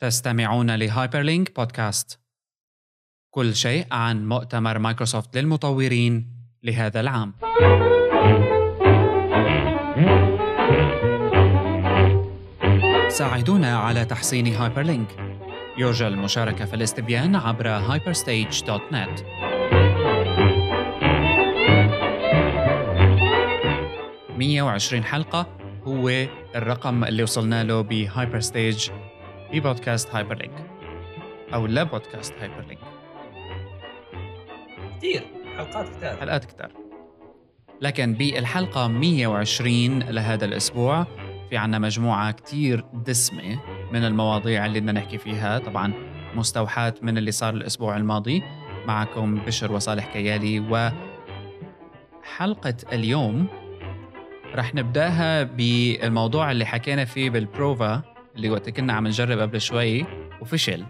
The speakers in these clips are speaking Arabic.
تستمعون لهايبرلينك بودكاست كل شيء عن مؤتمر مايكروسوفت للمطورين لهذا العام. ساعدونا على تحسين هايبرلينك يرجى المشاركة في الاستبيان عبر hyperstage.net 120 حلقة هو الرقم اللي وصلنا له بهايبر ستيج ببودكاست هايبر لينك أو لا بودكاست هايبر لينك كثير حلقات كثير حلقات كتار لكن بالحلقة 120 لهذا الأسبوع في عنا مجموعة كتير دسمة من المواضيع اللي بدنا نحكي فيها. طبعا مستوحاة من اللي صار الأسبوع الماضي. معكم بشر وصالح كيالي وحلقة اليوم رح نبدأها بالموضوع اللي حكينا فيه بالبروفا. اللي وقت كنا عم نجرب قبل شوي وفشل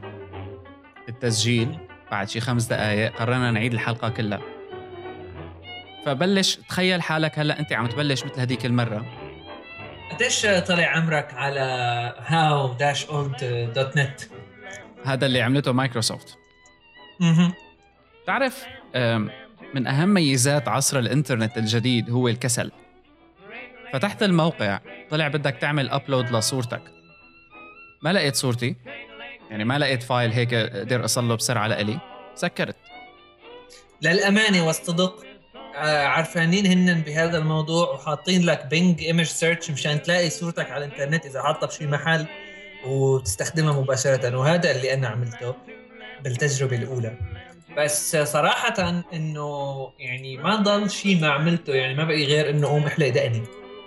التسجيل بعد شي خمس دقائق قررنا نعيد الحلقة كلها. فبلش تخيل حالك هلأ أنت عم تبلش مثل هديك المرة. قديش طلع عمرك على هاو داش اولد دوت نت هذا اللي عملته مايكروسوفت. أها تعرف من أهم ميزات عصر الإنترنت الجديد هو الكسل. فتحت الموقع طلع بدك تعمل upload لصورتك. ما لقيت صورتي. يعني ما لقيت file هيك أقدر أصله بسرعة لإلي سكرت. للأمانة والصدق آه، عرفانين هن بهذا الموضوع وحاطين لك Bing image search مشان تلاقي صورتك على الإنترنت إذا حاطها بشي محل وتستخدمها مباشرة. وهذا اللي أنا عملته بالتجربة الأولى. بس صراحة إنه يعني ما ضل شيء ما عملته. يعني ما بقي غير إنه قوم أحلق دقني.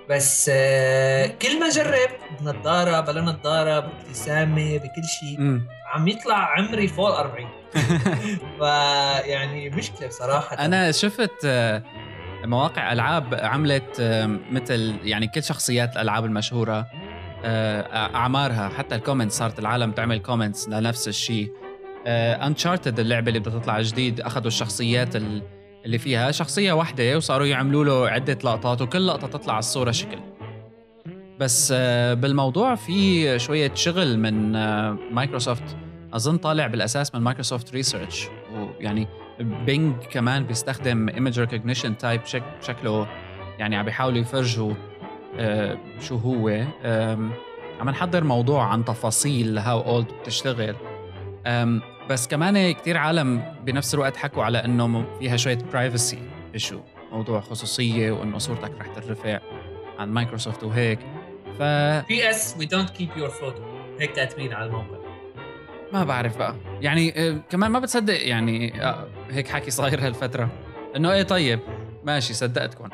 بس آه، كل ما جرب بنضارة بلا نضارة بابتسامة بكل شيء. عم يطلع عمري فوق 40 فيعني مشكلة بصراحة. أنا شفت آه، مواقع ألعاب عملت آه، مثل يعني كل شخصيات الألعاب المشهورة أعمارها حتى ال comments صارت العالم تعمل comments لنفس الشيء. Uncharted اللعبة اللي بدها تطلع جديد أخذوا الشخصيات ال- اللي فيها شخصية واحدة وصاروا يعملوا له عدة لقطات وكل لقطة تطلع على الصورة شكل. بس آه، بالموضوع في شوية شغل من آه، مايكروسوفت. أظن طالع بالأساس من مايكروسوفت Research ويعني Bing كمان بيستخدم image recognition type شكله يعني عم بيحاولوا يفرجوا آه، شو هو. عم نحضر موضوع عن تفاصيل How Old بتشتغل. بس كمان كتير عالم بنفس الوقت حكوا على إنه فيها شوية privacy issue موضوع خصوصية وإنه صورتك رح ترفع عن مايكروسوفت وهيك. ف P.S. we don't keep your photo هيك كاتبين على الموقع. ما بعرف بقى. يعني آه، كمان ما بتصدق يعني آه، هيك حكي صاير هالفترة. إنه إيه طيب ماشي صدقتكم.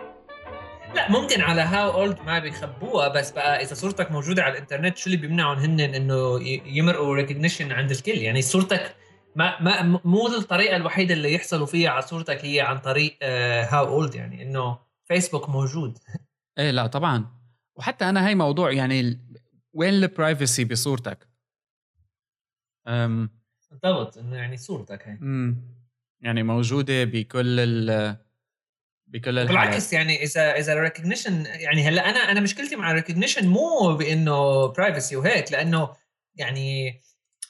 لا ممكن على How Old ما بيخبوها بس بقى إذا صورتك موجودة على الإنترنت شو اللي بيمنعهم هن إنه يمرقوا recognition عند الكل؟ يعني صورتك ما ما مو الطريقة الوحيدة اللي يحصلوا فيها على صورتك هي عن طريق How Old يعني إنه فيسبوك موجود. إيه لا طبعا. وحتى أنا هاي موضوع يعني وين ال privacy بصورتك؟ بالضبط إنه يعني صورتك هي أمم، يعني موجودة بكل ال بكل الحالات. بالعكس يعني إذا إذا ال recognition يعني هلأ أنا أنا مشكلتي مع ال recognition مو بإنه privacy وهيك لأنه يعني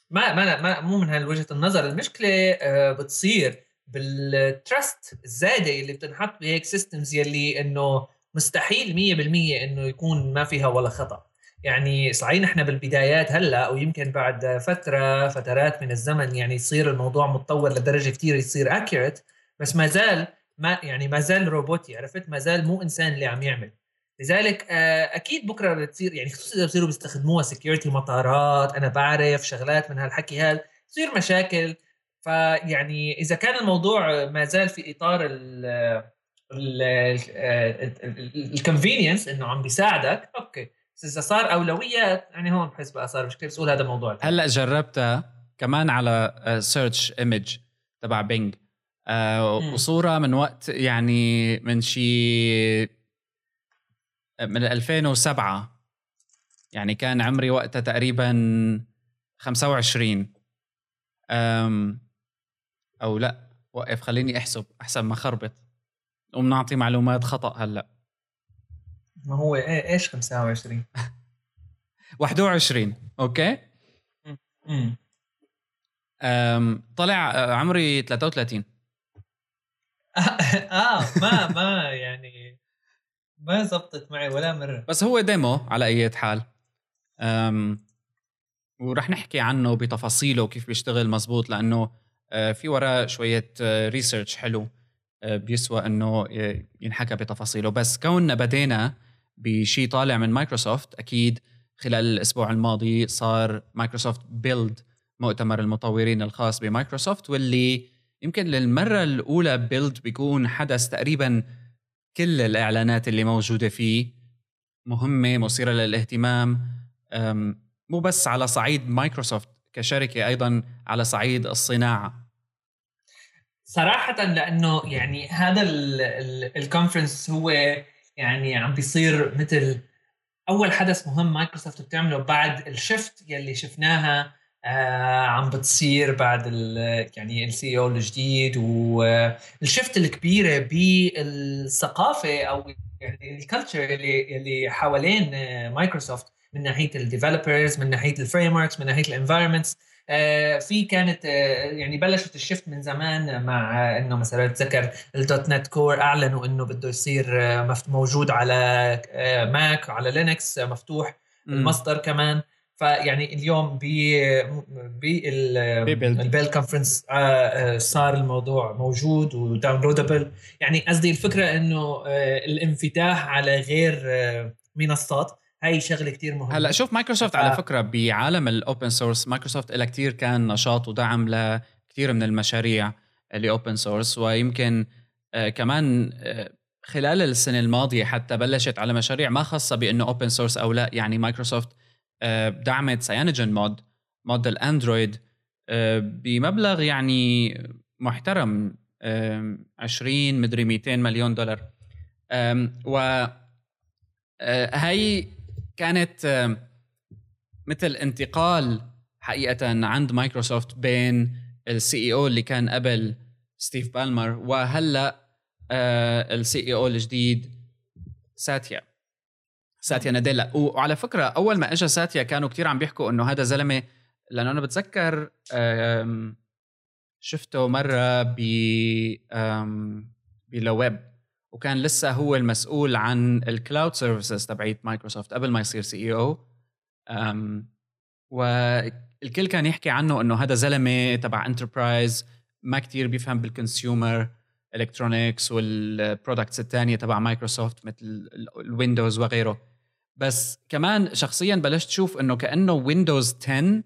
ما ما, ما مو من هالوجهة النظر. المشكلة آه، بتصير بال trust الزايدة اللي بتنحط بهيك systems يلي إنه مستحيل 100% إنه يكون ما فيها ولا خطأ. يعني صحيح نحن بالبدايات هلأ ويمكن بعد فترة فترات من الزمن يعني يصير الموضوع متطور لدرجة كثير يصير accurate بس ما زال ما يعني ما زال روبوتي عرفت؟ ما زال مو إنسان اللي عم يعمل. لذلك آه، أكيد بكرة بتصير يعني خصوصا إذا بصيروا بيستخدموها security مطارات أنا بعرف شغلات من هالحكي هذا بتصير مشاكل فيعني إذا كان الموضوع ما زال في إطار ال ال convenience إنه عم بيساعدك okay بس إذا صار اولويات يعني هون بحس بقى صار مشكلة بس هذا موضوع. هلأ جربتها كمان على search image تبع Bing آه،. وصورة من وقت يعني من شي من 2007 يعني كان عمري وقتها تقريبا 25 أم أو لا وقف خليني أحسب أحسن ما خربط قوم نعطي معلومات خطأ هلأ. ما هو إيه إيش 25 21 أوكي؟ مم. طلع آه، عمري 33 آه ما ما يعني ما زبطت معي ولا مرة. بس هو ديمو على أي حال. أم ورح نحكي عنه بتفاصيله وكيف بيشتغل مزبوط لأنه آه، في وراه شوية research حلو بيسوى إنه ينحكى بتفاصيله. بس كوننا بدينا بشيء طالع من مايكروسوفت أكيد خلال الأسبوع الماضي صار مايكروسوفت Build مؤتمر المطورين الخاص بمايكروسوفت واللي يمكن للمرة الأولى Build بيكون حدث تقريبا كل الإعلانات اللي موجودة فيه مهمة مثيرة للاهتمام مو بس على صعيد مايكروسوفت كشركة أيضا على صعيد الصناعة. صراحة لأنه يعني هذا ال conference هو يعني عم بيصير مثل أول حدث مهم مايكروسوفت بتعمله بعد ال shift يلي شفناها عم بتصير بعد يعني ال CEO الجديد وال shift الكبيرة بالثقافة أو يعني ال culture اللي اللي حوالين مايكروسوفت من ناحية ال developers من ناحية ال frameworks من ناحية ال environments آه، في كانت آه، يعني بلشت ال shift من زمان مع آه، إنه مثلا تذكر ال .NET Core أعلنوا إنه بده يصير موجود على ماك وعلى لينكس مفتوح. المصدر كمان. فيعني اليوم ب بال Build conference صار الموضوع موجود و downloadable يعني قصدي الفكرة إنه الانفتاح على غير منصات هاي شغلة كتير مهمة. هلا شوف مايكروسوفت ف... على فكرة بعالم ال open source مايكروسوفت لها كتير كان نشاط ودعم لكثير من المشاريع اللي open source ويمكن آه كمان آه خلال السنة الماضية حتى بلشت على مشاريع ما خاصة بإنه open source أو لا يعني مايكروسوفت آه دعمت CyanogenMod mod الأندرويد آه بمبلغ يعني محترم 20 مدري 200 مليون دولار. و آه، هاي كانت مثل انتقال حقيقة عند مايكروسوفت بين ال CEO اللي كان قبل ستيف بالمر وهلأ ال CEO الجديد ساتيا. ساتيا ناديلا. وعلى فكرة أول ما اجى ساتيا كانوا كتير عم بيحكوا إنه هذا زلمة لأنه أنا بتذكر شفته مرة ب ب LeWeb وكان لسه هو المسؤول عن ال cloud services تبعيت مايكروسوفت قبل ما يصير CEO والكل كان يحكي عنه إنه هذا زلمة تبع enterprise ما كتير بيفهم بال consumer electronics وال products الثانية تبع مايكروسوفت مثل الويندوز وغيره. بس كمان شخصيا بلشت أشوف إنه كأنه ويندوز 10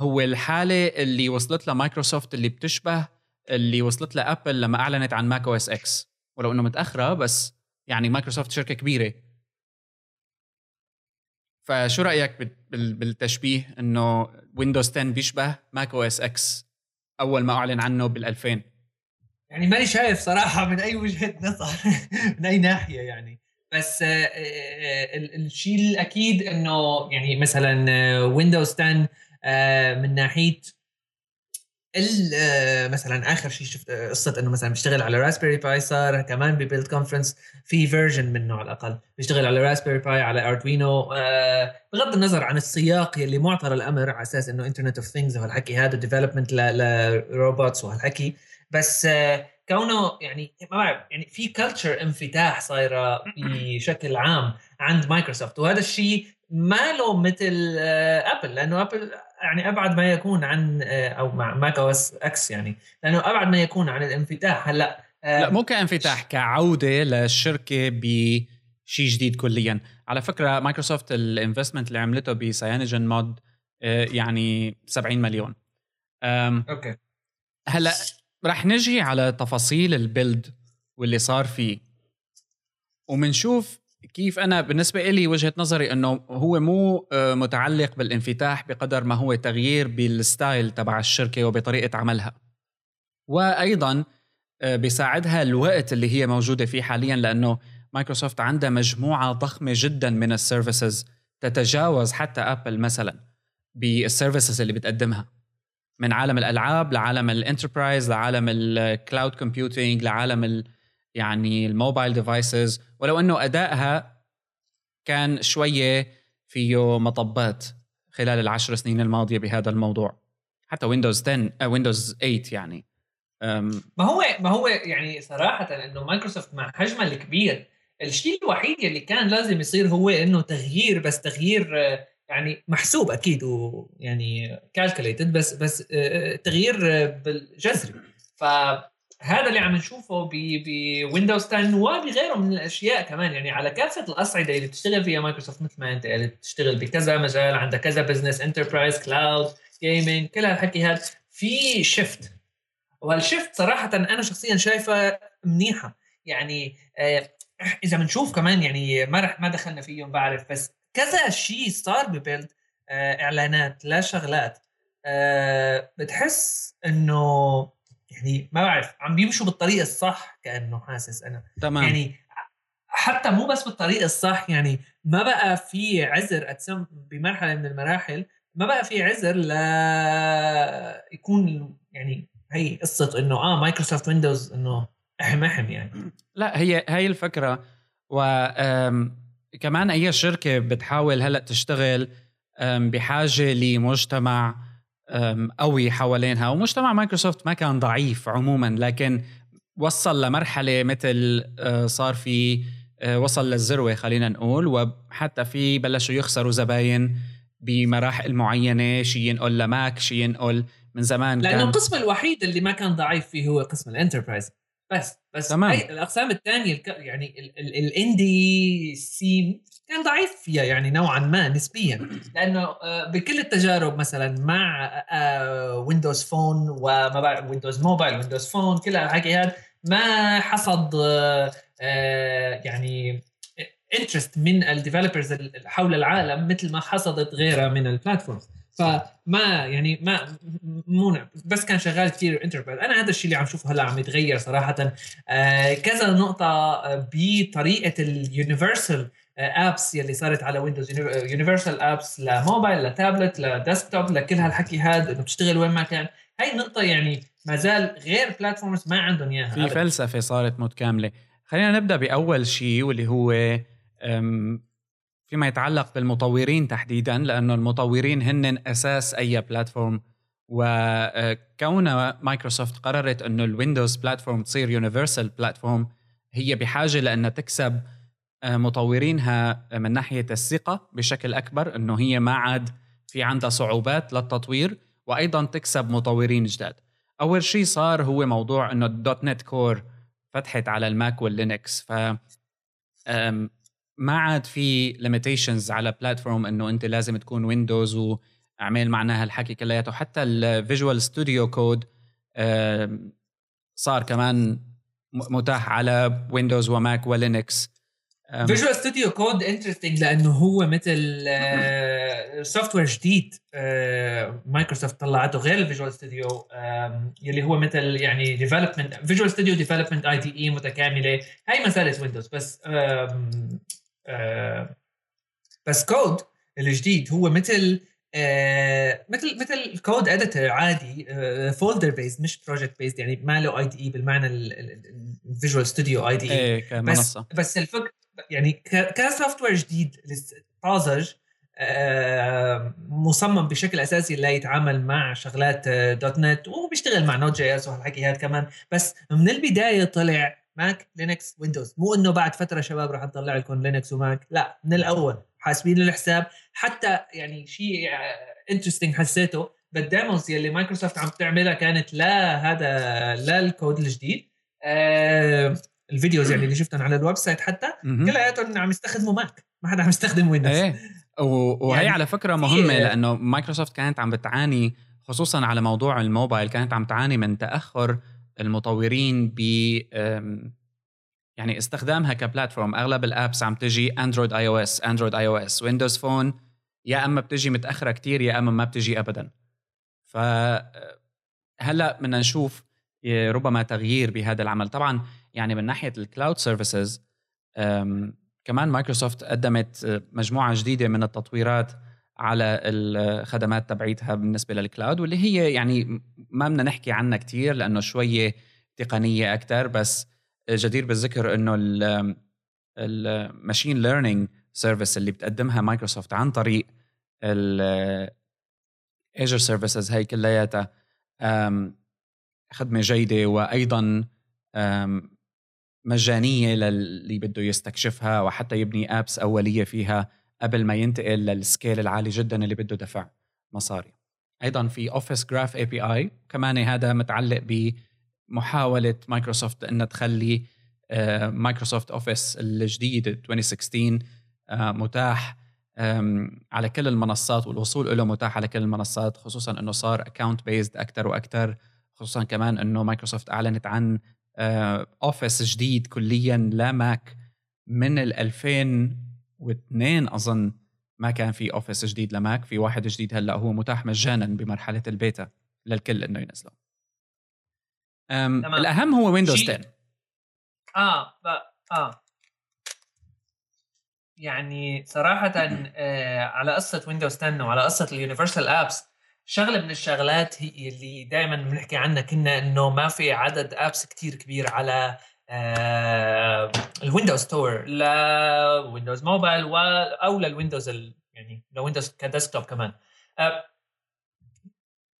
هو الحالة اللي وصلت لها مايكروسوفت اللي بتشبه اللي وصلت لها ابل لما أعلنت عن Mac OS X ولو إنه متأخرة بس يعني مايكروسوفت شركة كبيرة. فشو رأيك بالتشبيه إنه ويندوز 10 بيشبه Mac OS X أول ما أعلن عنه بال 2000 يعني ماني شايف صراحة من أي وجهة نظر من أي ناحية يعني. بس آه، آه، الشيء الأكيد إنه يعني مثلا ويندوز 10 من ناحية آه، مثلا آخر شيء شفت آه، قصة إنه مثلا بيشتغل على Raspberry Pi صار كمان ب Build Conference في version منه على الأقل. بيشتغل على Raspberry Pi على Arduino آه، بغض النظر عن السياق يلي معطى للامر على أساس إنه Internet of Things وهالحكي هذا development ل robots وهالحكي. بس كونه يعني ما بعرف يعني في culture انفتاح صايرة بشكل عام عند مايكروسوفت وهذا الشيء ما له مثل ابل لأنه ابل يعني أبعد ما يكون عن آه، أو مع Mac OS X يعني لأنه أبعد ما يكون عن الانفتاح هلأ آه، لا مو كانفتاح كعودة للشركة بشيء جديد كليا. على فكرة مايكروسوفت ال investment اللي عملته ب CyanogenMod آه، يعني 70 مليون. أوكي. هلأ رح نجي على تفاصيل ال Build واللي صار فيه. ومنشوف كيف أنا بالنسبة لي وجهة نظري إنه هو مو آه، متعلق بالانفتاح بقدر ما هو تغيير بال style تبع الشركة وبطريقة عملها. وأيضا آه، بيساعدها الوقت اللي هي موجودة فيه حاليا لأنه مايكروسوفت عندها مجموعة ضخمة جدا من ال services تتجاوز حتى ابل مثلا بال services اللي بتقدمها. من عالم الألعاب لعالم ال enterprise لعالم ال cloud computing لعالم يعني ال mobile devices ولو إنه أدائها كان شوية فيه مطبات خلال العشر سنين الماضية بهذا الموضوع. حتى ويندوز 10 ويندوز 8 يعني. ما هو ما هو يعني صراحة إنه مايكروسوفت مع حجمها الكبير الشيء الوحيد اللي كان لازم يصير هو إنه تغيير بس تغيير يعني محسوب أكيد ويعني calculated بس بس تغيير بالجذري. فهذا اللي عم نشوفه بويندوز 10 وبغيره من الأشياء كمان. يعني على كافة الأصعدة اللي بتشتغل فيها مايكروسوفت مثل ما أنت قلت بتشتغل بكذا مجال عندها كذا business enterprise cloud gaming كل هالحكي هذا في shift وال shift صراحة أنا شخصيا شايفه منيحة. يعني آه، إذا بنشوف كمان يعني ما رح ما دخلنا فيهم بعرف بس كذا شيء صار ببيلد آه، إعلانات لا شغلات. آه، بتحس إنه يعني ما بعرف عم بيمشوا بالطريقة الصح كأنه حاسس أنا. تمام. يعني حتى مو بس بالطريقة الصح يعني ما بقى في عذر اتسم بمرحلة من المراحل ما بقى في عذر ل يكون يعني هي قصة إنه آه مايكروسوفت ويندوز إنه احم احم يعني. لا هي هي الفكرة. و كمان أي شركة بتحاول هلأ تشتغل بحاجة لمجتمع قوي حوالينها ومجتمع مايكروسوفت ما كان ضعيف عموما لكن وصل لمرحلة مثل آه، صار في آه، وصل للذروة خلينا نقول وحتى في بلشوا يخسروا زباين بمراحل معينة شيء ينقل ل Mac شيء ينقل من زمان لأنه كان القسم الوحيد اللي ما كان ضعيف فيه هو قسم ال enterprise. بس بس تمام. الأقسام الثانية يعني ال indie scene كان ضعيف فيها يعني نوعا ما نسبيا لأنه آه، بكل التجارب مثلا مع Windows Phone وما بعرف Windows Mobile Windows Phone كل الحكي هذا ما حصد آه، آه، يعني interest من ال developers حول العالم مثل ما حصدت غيرها من ال platforms فما يعني ما مو بس كان شغال كثير enterprise أنا هذا الشيء اللي عم شوفه هلأ عم يتغير صراحة. آه كذا نقطة آه، بطريقة ال universal apps يلي صارت على Windows universal apps ل mobile ل tablet ل desktop لكل هالحكي هذا إنه بتشتغل وين ما كان. هاي النقطة يعني ما زال غير platforms ما عندهم إياها في فلسفة صارت متكاملة. خلينا نبدأ بأول شيء واللي هو فيما يتعلق بالمطورين تحديدا لأنه المطورين هن أساس أي platform وكون مايكروسوفت قررت إنه ال Windows platform تصير universal platform هي بحاجة لانها تكسب مطورينها من ناحية الثقة بشكل أكبر إنه هي ما عاد في عندها صعوبات للتطوير وأيضا تكسب مطورين جداد. أول شيء صار هو موضوع إنه ال .NET Core فتحت على ال Mac وال Linux ف ما عاد في limitations على platform إنه أنت لازم تكون ويندوز واعمل معناها الحكي كلياته. حتى ال Visual Studio Code صار كمان متاح على ويندوز و Mac و Linux Visual Studio Code interesting لأنه هو مثل software جديد مايكروسوفت طلعته غير ال Visual Studio يلي هو مثل يعني development Visual Studio development IDE متكاملة. هاي ما زالت ويندوز بس آه، بس كود الجديد هو مثل آه مثل مثل code editor عادي folder آه based مش project based يعني ما له IDE بالمعنى ال Visual Studio IDE بس بس الفكرة يعني كسوفتوير جديد طازج آه مصمم بشكل أساسي لا يتعامل مع شغلات dot آه، نت وبيشتغل مع Node JS وهالحكي هذا كمان. بس من البداية طلع Mac Linux Windows مو إنه بعد فترة شباب راح نطلع لكم Linux و Mac لا من الأول. حاسبين الحساب حتى يعني شيء interesting حسيته بال demos يلي مايكروسوفت عم تعملها كانت لا هذا لا الكود الجديد. آه ال videos يعني اللي شفتهم على ال website حتى كلياتهم عم يستخدموا Mac ما حدا عم يستخدم Windows إيه. وهي يعني على فكرة مهمة لأنه مايكروسوفت كانت عم بتعاني خصوصا على موضوع الموبايل كانت عم تعاني من تأخر المطورين ب يعني استخدامها ك platform أغلب ال apps عم تجي اندرويد اي أو اس اندرويد اي أو اس ويندوز فون يا أما بتجي متأخرة كتير يا أما ما بتجي ابدا. ف هلأ بدنا نشوف ربما تغيير بهذا العمل. طبعا يعني من ناحية ال cloud services كمان مايكروسوفت قدمت مجموعة جديدة من التطويرات على الخدمات تبعيتها بالنسبة لل cloud واللي هي يعني ما بدنا نحكي عنها كثير لأنه شوية تقنية أكثر بس جدير بالذكر إنه ال machine learning service اللي بتقدمها مايكروسوفت عن طريق Azure services هي كلياتها خدمة جيدة وأيضا مجانية للي بده يستكشفها وحتى يبني apps أولية فيها. قبل ما ينتقل لل scale العالي جدا اللي بده دفع مصاري. أيضا في Office Graph API كمان هذا متعلق بمحاولة مايكروسوفت إنها تخلي مايكروسوفت Office الجديد 2016 آه، متاح على كل المنصات والوصول له متاح على كل المنصات خصوصا إنه صار account based أكثر وأكثر خصوصا كمان إنه مايكروسوفت أعلنت عن Office آه، جديد كليا ل Mac من ال 2002 أظن ما كان في Office جديد ل Mac في واحد جديد هلأ هو متاح مجانا بمرحلة البيتا للكل إنه ينزله. الأهم هو Windows 10 آه ب... آه. يعني صراحة آه على قصة Windows 10 وعلى قصة ال universal apps شغلة من الشغلات هي اللي دائما بنحكي عنها كنا إنه ما في عدد apps كتير كبير على آه ال Windows Store ل Windows Mobile أو لل Windows يعني ل Windows ك desktop كمان. آه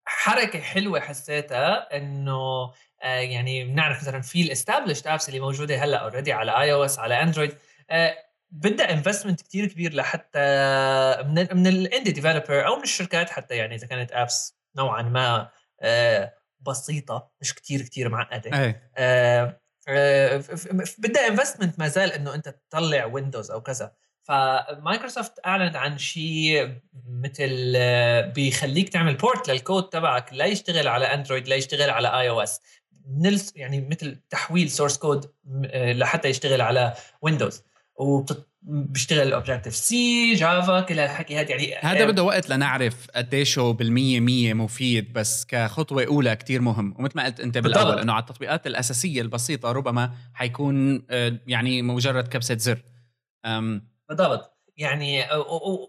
حركة حلوة حسيتها إنه آه يعني بنعرف مثلا في ال established apps اللي موجودة هلأ already على iOS على Android آه بدها investment كتير كبير لحتى من من ال indie developer أو من الشركات حتى يعني إذا كانت apps نوعا ما آه، بسيطة مش كتير كتير معقدة. أي. آه، آه، بدها investment ما زال إنه أنت تطلع Windows أو كذا. فمايكروسوفت أعلنت عن شيء مثل بيخليك تعمل port للكود تبعك لا يشتغل على اندرويد لا يشتغل على اي أو اس يعني مثل تحويل source code لحتى يشتغل على Windows وبيشتغل Objective C Java كل هالحكي هذا يعني هذا بده وقت لنعرف قديش بالمية مية مفيد بس كخطوة أولى كتير مهم. ومثل ما قلت أنت بالأول بالضبط. إنه على التطبيقات الأساسية البسيطة ربما حيكون آه، يعني مجرد كبسة زر. بالضبط. يعني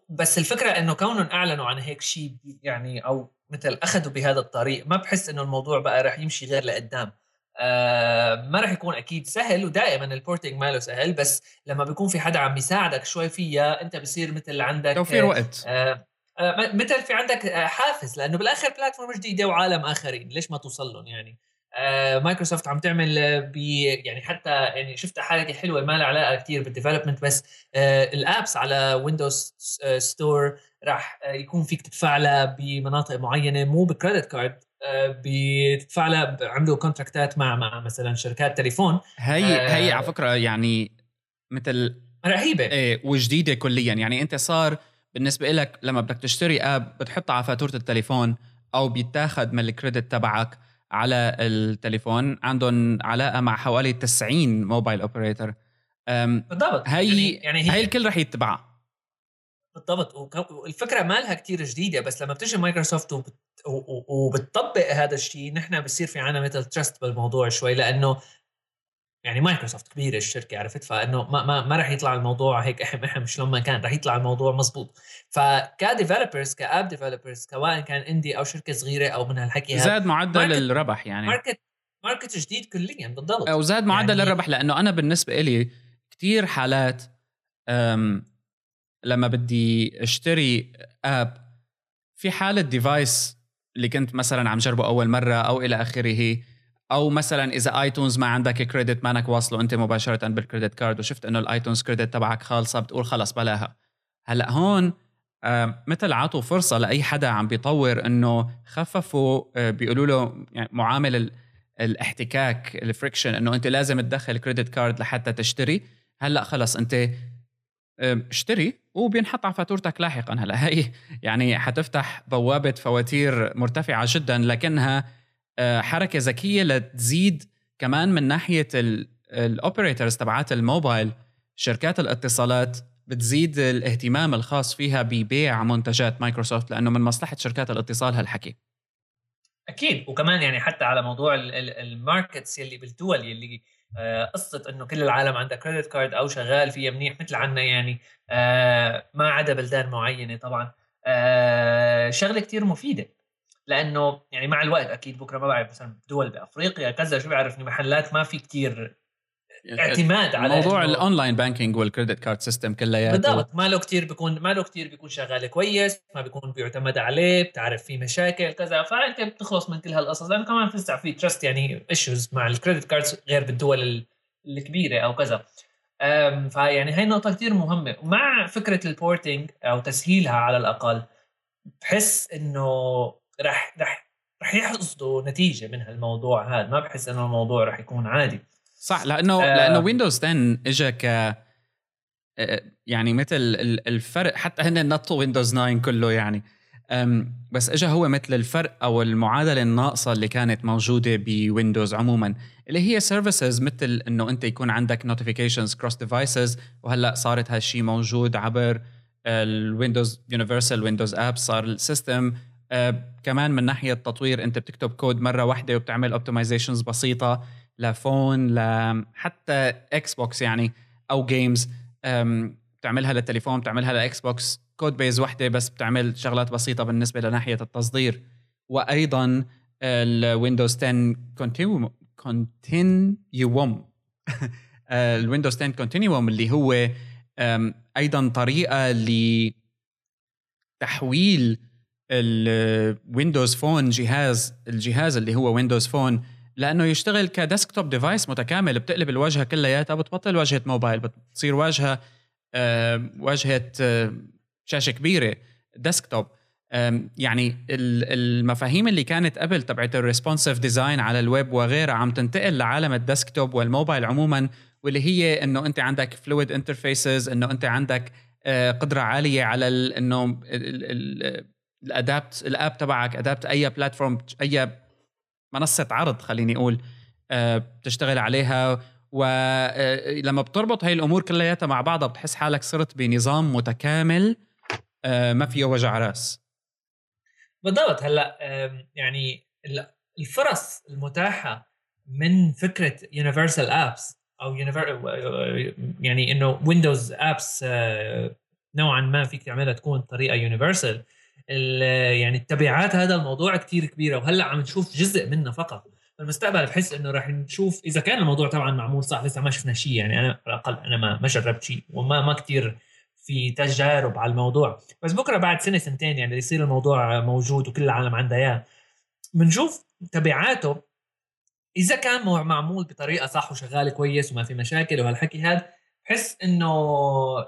بس الفكرة إنه كونهم أعلنوا عن هيك شيء يعني أو مثل أخذوا بهذا الطريق ما بحس إنه الموضوع بقى رح يمشي غير لقدام. آه ما راح يكون أكيد سهل ودائما ال porting ماله سهل بس لما بيكون في حدا عم يساعدك شوي فيها أنت بصير مثل عندك توفير وقت. آه آه مثل في عندك آه، حافز لأنه بالآخر platform جديدة وعالم آخرين ليش ما توصل لهم يعني؟ آه مايكروسوفت عم تعمل بي يعني حتى يعني شفت حركة حلوة ما لها علاقة كثير بال development بس آه ال apps على Windows Store راح يكون فيك تدفع لها بمناطق معينة مو ب credit card بتدفع لها عملوا contract ات مع مع مثلا شركات تليفون. هي آه هي على فكرة يعني مثل رهيبة. إيه وجديدة كليا. يعني أنت صار بالنسبة لك لما بدك تشتري app بتحطها على فاتورة التليفون أو بيتاخذ من ال credit تبعك على التليفون. عندهم علاقة مع حوالي 90 mobile operator بالضبط. هي يعني, يعني هي, هي الكل رح يتبعها. بالضبط. والفكرة ما لها كثير جديدة بس لما بتجي مايكروسوفت وبت... وبتطبق هذا الشيء نحن بصير في عنا مثل trust بالموضوع شوي لأنه يعني مايكروسوفت كبيرة الشركة عرفت؟ فإنه ما ما, ما راح يطلع الموضوع هيك احم احم شلون ما كان راح يطلع الموضوع مزبوط. فك developers ك app developers سواء كان indie أو شركة صغيرة أو من هالحكي زاد معدل market الربح يعني. market market جديد كليا بالضبط. أو زاد معدل يعني الربح لأنه أنا بالنسبة لي كثير حالات لما بدي اشتري app في حالة device اللي كنت مثلا عم جربه أول مرة أو إلى آخره أو مثلا إذا iTunes ما عندك credit مانك واصله أنت مباشرة بال credit card وشفت إنه ال iTunes credit تبعك خالصة بتقول خلص بلاها. هلأ هون آه مثل عطوا فرصة لأي حدا عم بيطور إنه خففوا آه بيقولوا له يعني معامل الاحتكاك ال friction إنه أنت لازم تدخل credit card لحتى تشتري. هلأ خلص أنت اشتري وبينحط على فاتورتك لاحقا. هلا هي يعني حتفتح بوابه فواتير مرتفعة جدا لكنها آه، حركة ذكية لتزيد كمان من ناحية ال operators تبعات الموبايل. شركات الاتصالات بتزيد الاهتمام الخاص فيها ببيع منتجات مايكروسوفت لأنه من مصلحة شركات الاتصال هالحكي. أكيد. وكمان يعني حتى على موضوع ال markets يلي بالدول يلي قصة إنه كل العالم عندها credit card أو شغال فيها منيح مثل عنا يعني. آه، ما عدا بلدان معينة طبعا. آه، شغلة كتير مفيدة لأنه يعني مع الوقت أكيد بكرة ما بعرف مثلا دول بأفريقيا كذا شو بعرف محلات ما في كتير اعتماد على موضوع ال online banking وال credit card system كلياته. بالضبط. ما له كثير بيكون ما له كثير بيكون شغال كويس ما بيكون بيعتمد عليه بتعرف في مشاكل كذا. فأنت بتخلص من كل هالقصص. لأنه كمان بتسع في trust يعني issues مع ال credit cards غير بالدول الكبيرة أو كذا. فيعني هاي نقطه كثير مهمة. ومع فكرة ال porting أو تسهيلها على الأقل بحس إنه رح رح رح يحصدوا نتيجة من هالموضوع هذا. ما بحس إنه الموضوع رح يكون عادي. صح لأنه آه. لأنه ويندوز 10 اجى ك آه، يعني مثل الفرق حتى هن نطوا ويندوز 9 كله يعني. بس اجى هو مثل الفرق أو المعادلة الناقصة اللي كانت موجودة بويندوز عموما اللي هي services مثل إنه أنت يكون عندك notifications cross devices وهلأ صارت هالشيء موجود عبر الويندوز universal ويندوز app صار ال system آه كمان من ناحية تطوير أنت بتكتب كود مرة واحدة وبتعمل optimizations بسيطة. ل phone لحتى إكس بوكس يعني أو games بتعملها للتليفون بتعملها لإكس بوكس. code base وحدة بس بتعمل شغلات بسيطة بالنسبة لناحية التصدير. وأيضا الويندوز 10 كونتينيوم كونتينيوم الويندوز 10 كونتينيوم اللي هو أيضا طريقة لتحويل الويندوز فون جهاز الجهاز اللي هو ويندوز فون لأنه يشتغل ك desktop device متكامل بتقلب الواجهه كلياتها بتبطل واجهه موبايل بتصير واجهه واجهه شاشة كبيرة desktop. يعني المفاهيم اللي كانت قبل تبعت ال responsive design على الويب وغيرها عم تنتقل لعالم ال desktop والموبايل عموما واللي هي إنه أنت عندك fluid interfaces إنه أنت عندك آه، قدرة عالية على إنه ال adapt ال app تبعك adapt أي platform أي منصة عرض خليني أقول آه، بتشتغل عليها ولما آه، بتربط هاي الأمور كلياتها مع بعضها بتحس حالك صرت بنظام متكامل ما فيه وجع رأس. بالضبط. هلأ يعني الفرص المتاحة من فكرة universal apps أو يعني إنه ويندوز apps نوعا ما فيك تعملها تكون طريقة universal يعني التبعات هذا الموضوع كتير كبيرة وهلأ عم نشوف جزء منه فقط. بالمستقبل بحس إنه راح نشوف إذا كان الموضوع طبعا معمول صح لسه ما شفنا شيء يعني أنا على الأقل أنا ما ما جربت شيء وما ما كثير في تجارب على الموضوع. بس بكرة بعد سنة سنتين يعني يصير الموضوع موجود وكل العالم عندها إياه. بنشوف تبعاته إذا كان معمول بطريقة صح وشغال كويس وما في مشاكل وهالحكي هذا بحس إنه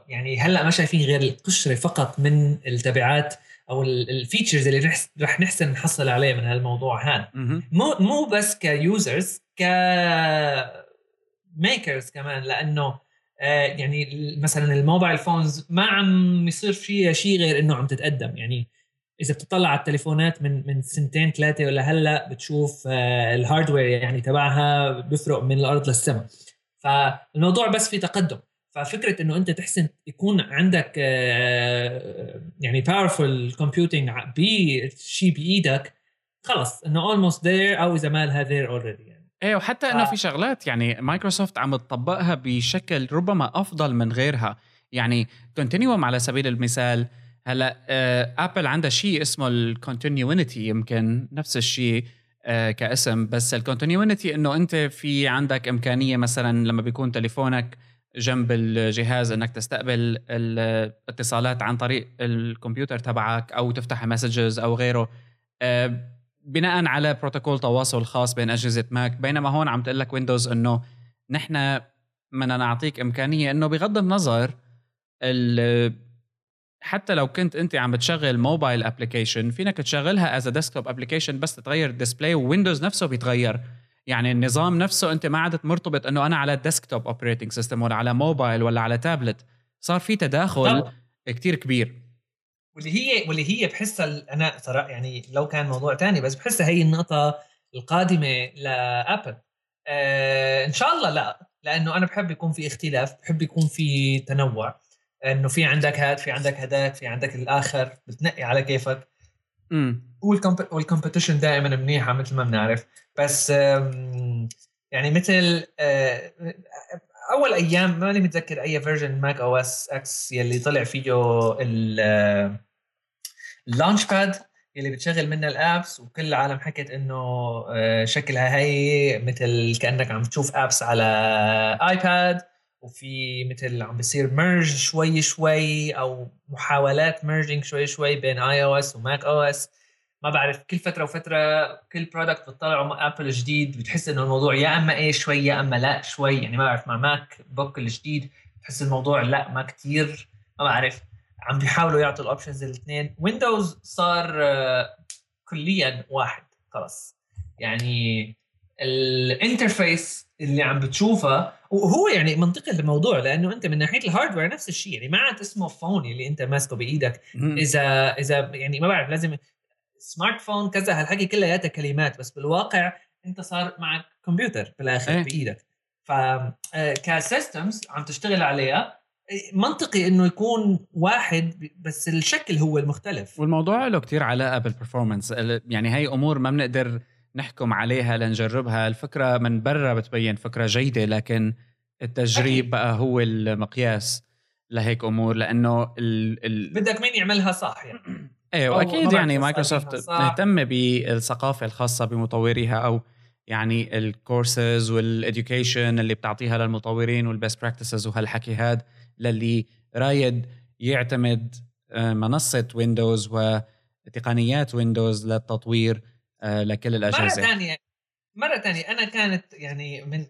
يعني هلأ ما شايفين غير القشرة فقط من التبعات أو ال features اللي رح نحسن نحصل عليه من هالموضوع هذا مو مو بس ك users ك makers كمان لأنه آه يعني مثلا ال mobile phones ما عم يصير فيها شيء غير إنه عم تتقدم. يعني إذا بتطلع على التليفونات من من سنتين ثلاثة ولا هلأ بتشوف آه ال hardware يعني تبعها بيفرق من الأرض للسماء. فالموضوع بس في تقدم. ففكرة إنه أنت تحسن يكون عندك آه، يعني powerful computing بشيء بإيدك خلص إنه almost there أو إذا ما لها there already يعني. إيه وحتى إنه في شغلات يعني مايكروسوفت عم تطبقها بشكل ربما أفضل من غيرها. يعني كونتينيوم على سبيل المثال هلأ ابل آه، عندها شيء اسمه ال Continuity يمكن نفس الشيء آه، كاسم بس ال Continuity إنه أنت في عندك إمكانية مثلا لما بيكون تليفونك جنب الجهاز إنك تستقبل الاتصالات عن طريق الكمبيوتر تبعك أو تفتح messages أو غيره. آه، بناء على بروتوكول تواصل خاص بين أجهزة ماك بينما هون عم تقول لك ويندوز إنه نحن بدنا نعطيك إمكانية إنه بغض النظر حتى لو كنت أنت عم بتشغل mobile application فينك تشغلها as desktop application بس تغير ال display ويندوز نفسه بيتغير. يعني النظام نفسه أنت ما عدت مرتبط إنه أنا على desktop operating system ولا على موبايل ولا على تابلت صار في تداخل كتير كبير. واللي هي واللي هي بحسها أنا صراحة يعني لو كان موضوع تاني بس بحسها هي النقطة القادمة لأبل. آه إن شاء الله لا لأنه أنا بحب يكون في اختلاف بحب يكون في تنوع. إنه في عندك هاد في عندك هداك في عندك الآخر بتنقي على كيفك. وال competition دائما منيحة مثل ما بنعرف. بس يعني مثل آه، أول أيام ماني متذكر أي version ماك OS X يلي طلع فيه ال Launchpad اللي بتشغل منها ال apps وكل العالم حكت إنه آه، شكلها هي مثل كأنك عم تشوف apps على iPad وفي مثل عم بيصير merge شوي شوي أو محاولات merging شوي شوي بين iOS و Mac OS ما بعرف كل فترة وفترة كل product بتطلعوا ابل جديد بتحس إنه الموضوع يا أما إيه شوي يا أما لا شوي. يعني ما بعرف مع ماك بوك الجديد بحس الموضوع لا ما كتير. ما بعرف. عم بيحاولوا يعطوا ال options الاثنين. ويندوز صار آه، كليا واحد خلص. يعني ال interface اللي عم بتشوفها وهو يعني منطقي الموضوع لأنه أنت من ناحية ال hardware نفس الشيء يعني ما عاد اسمه phone اللي أنت ماسكه بإيدك. إذا إذا يعني ما بعرف لازم smartphone كذا هالحكي كلياتها كلمات بس بالواقع أنت صار معك كمبيوتر بالآخر إيه. بإيدك. ف آه، ك systems عم تشتغل عليها منطقي إنه يكون واحد بس الشكل هو المختلف. والموضوع له كتير علاقة بال performance يعني هي أمور ما بنقدر نحكم عليها لنجربها. الفكرة من برا بتبين فكرة جيدة لكن التجريب بقى هو المقياس لهيك أمور لأنه ال ال بدك مين يعملها صح يعني. إيه وأكيد يعني مايكروسوفت مهتمة بالثقافة الخاصة بمطوريها أو يعني ال courses وال education اللي بتعطيها للمطورين وال best practices وهالحكي هاد للي رايد يعتمد آه، منصة ويندوز وتقنيات ويندوز للتطوير. لكل الأجهزة. مره ثانية مرة ثانية أنا كانت يعني من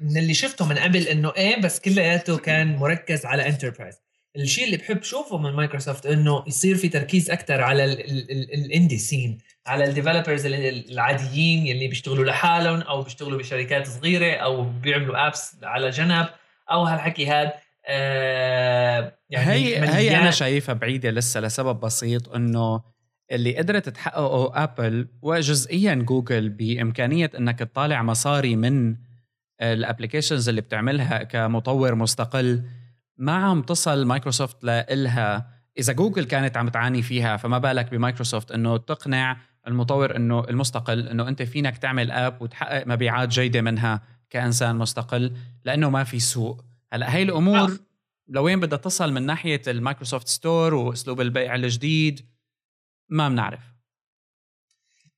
من اللي شفته من قبل إنه إيه بس كلياته كان مركز على enterprise الشيء اللي بحب شوفه من مايكروسوفت إنه يصير في تركيز أكثر على ال indie scene على ال developers العاديين اللي بيشتغلوا لحالهم أو بيشتغلوا بشركات صغيرة أو بيعملوا apps على جنب أو هالحكي هذا آه يعني هي هي أنا شايفها بعيدة لسه لسبب بسيط إنه اللي قدرت تحققه ابل وجزئيا جوجل بإمكانية إنك تطالع مصاري من ال applications اللي بتعملها كمطور مستقل ما عم تصل مايكروسوفت لإلها إذا جوجل كانت عم تعاني فيها فما بالك بمايكروسوفت إنه تقنع المطور إنه المستقل إنه أنت فينك تعمل app وتحقق مبيعات جيدة منها كإنسان مستقل لأنه ما في سوق هلأ هي الأمور آه. لوين بدها تصل من ناحية ال Microsoft Store وأسلوب البيع الجديد ما بنعرف.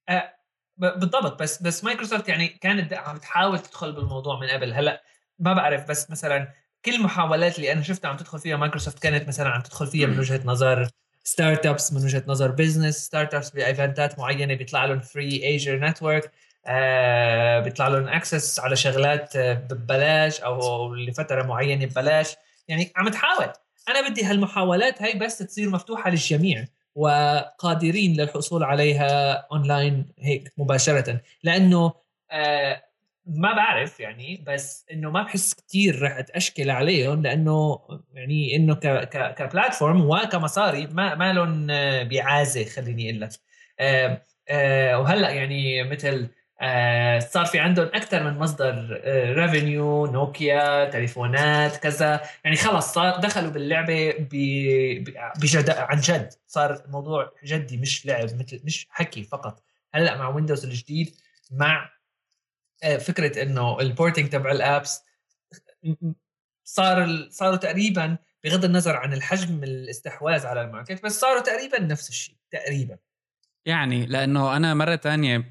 أه بالضبط بس بس مايكروسوفت يعني كانت عم تحاول تدخل بالموضوع من قبل. هلأ ما بعرف بس مثلا كل المحاولات اللي أنا شفتها عم تدخل فيها مايكروسوفت كانت مثلا عم تدخل فيها من وجهة نظر startups من وجهة نظر business startups ب event ات معينة بيطلع لهم free Azure network آه بيطلع لهم access على شغلات آه، ببلاش أو لفترة معينة ببلاش. يعني عم تحاول. أنا بدي هالمحاولات هاي بس تصير مفتوحة للجميع. وقادرين للحصول عليها اونلاين هيك مباشرة. لأنه آه ما بعرف يعني بس إنه ما بحس كثير رح أتأشكل عليهم لأنه يعني إنه ك ك كplatform وكمصاري ما ما لهم بعازة خليني أقول لك. آه آه وهلأ يعني مثل آه صار في عندهم أكثر من مصدر آه revenue نوكيا تليفونات كذا. يعني خلص صار دخلوا باللعبة بجد عن جد. صار الموضوع جدي مش لعب مثل مش حكي فقط. هلأ مع ويندوز الجديد مع آه فكرة إنه ال porting تبع ال apps صار صاروا تقريبا بغض النظر عن الحجم الاستحواذ على ال market بس صاروا تقريبا نفس الشيء تقريبا. يعني لأنه أنا مرة تانية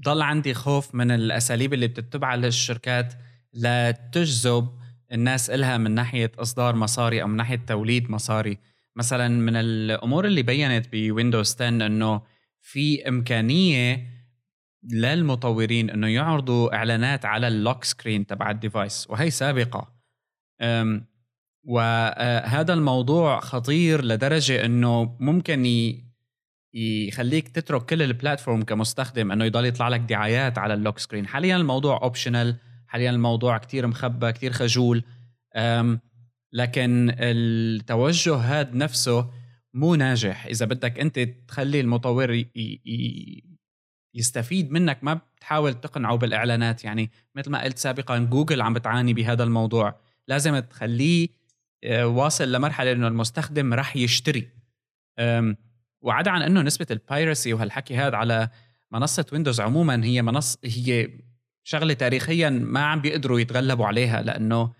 ضل عندي خوف من الأساليب اللي بتتبعها للشركات لتجذب الناس إلها من ناحية إصدار مصاري أو من ناحية توليد مصاري. مثلا من الأمور اللي بينت بويندوز 10 إنه في إمكانية للمطورين إنه يعرضوا إعلانات على ال lock screen تبع ال device وهي سابقة. وهذا الموضوع خطير لدرجة إنه ممكن يخليك تترك كل ال platform كمستخدم إنه يضل يطلع لك دعايات على ال lock screen حاليا الموضوع optional حاليا الموضوع كتير مخبى كتير خجول. لكن التوجه هذا نفسه مو ناجح. إذا بدك أنت تخلي المطور يستفيد منك ما بتحاول تقنعه بالإعلانات. يعني مثل ما قلت سابقا جوجل عم بتعاني بهذا الموضوع. لازم تخليه آه، واصل لمرحلة إنه المستخدم رح يشتري. وعدا عن أنه نسبة ال piracy وهالحكي هذا على منصة ويندوز عموما هي منصه هي شغلة تاريخيا ما عم بيقدروا يتغلبوا عليها لأنه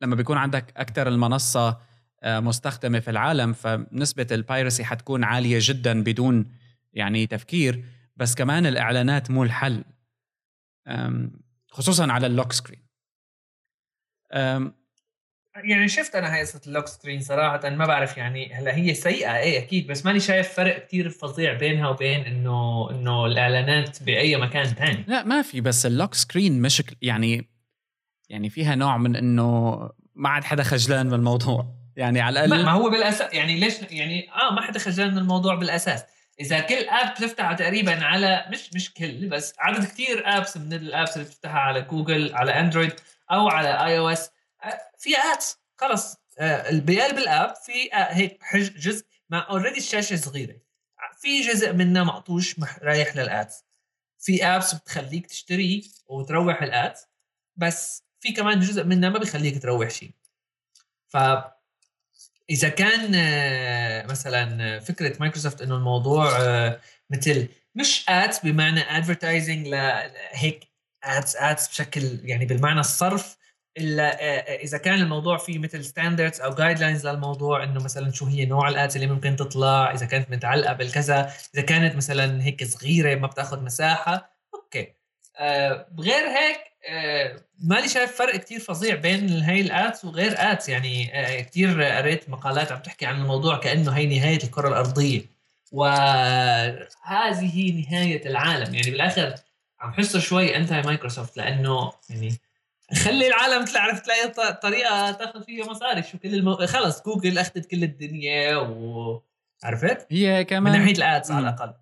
لما بيكون عندك أكثر المنصة مستخدمة في العالم فنسبة ال piracy حتكون عالية جدا بدون يعني تفكير بس كمان الإعلانات مو الحل. خصوصا على ال lock screen يعني شفت أنا هاي قصه ال lock screen صراحة ما بعرف يعني هلأ هي سيئة إيه أكيد بس ماني شايف فرق كتير فظيع بينها وبين إنه إنه الإعلانات بأي مكان ثاني لا ما في بس ال lock screen مش يعني يعني فيها نوع من إنه ما عاد حدا خجلان من الموضوع يعني على الأقل ما هو بالأساس يعني ليش يعني آه ما حدا خجلان من الموضوع بالأساس. إذا كل app بتفتحها تقريبا على مش مش كل بس عدد كتير apps من ال apps اللي بتفتحها على جوجل على Android أو على iOS في ads خلص آه، بقلب ال app في آه، هيك جزء ما already الشاشة صغيرة. في جزء منه مقطوش رايح لل ads في apps بتخليك تشتري وتروح ال ads بس في كمان جزء منها ما بيخليك تروح شيء ف إذا كان آه، مثلا فكرة مايكروسوفت إنه الموضوع مثل مش ads بمعنى advertising لهيك ads ads بشكل يعني بالمعنى الصرف الا آه، آه، إذا كان الموضوع فيه مثل standards أو guidelines للموضوع إنه مثلا شو هي نوع ال ads اللي ممكن تطلع إذا كانت متعلقة بالكذا إذا كانت مثلا هيك صغيرة ما بتأخذ مساحة okay. آه بغير هيك آه مالي شايف فرق كتير فظيع بين هاي ال ads وغير ads يعني آه كتير قريت مقالات عم تحكي عن الموضوع كأنه هي نهاية الكرة الأرضية. وهذه نهاية العالم. يعني بالآخر عم حسه شوي anti مايكروسوفت لأنه يعني خلي العالم تعرف تلاقي طريقة تاخذ فيها مصاري. شو كل المو... خلص جوجل أخذت كل الدنيا وعرفت هي كمان من ناحية ال ads على الأقل.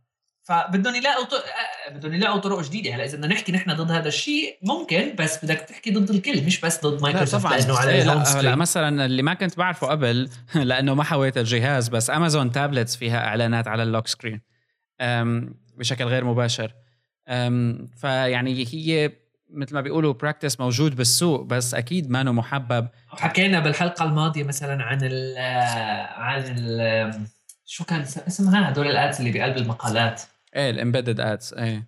فبدهم يلاقوا ط... آه، بدهم يلاقوا طرق جديدة. هلا إذا بدنا نحكي نحن ضد هذا الشيء ممكن بس بدك تحكي ضد الكل مش بس ضد مايكروسوفت لا لأنه على إيه لا, لا مثلا اللي ما كنت بعرفه قبل لأنه ما حويت الجهاز بس امازون tablets فيها إعلانات على ال lock screen بشكل غير مباشر. فيعني هي مثل ما بيقولوا practice موجود بالسوق بس أكيد ما محبب. حكينا بالحلقة الماضية مثلا عن ال عن ال شو كان اسمها هدول ال ads اللي بقلب المقالات. إيه ال embedded ads إيه.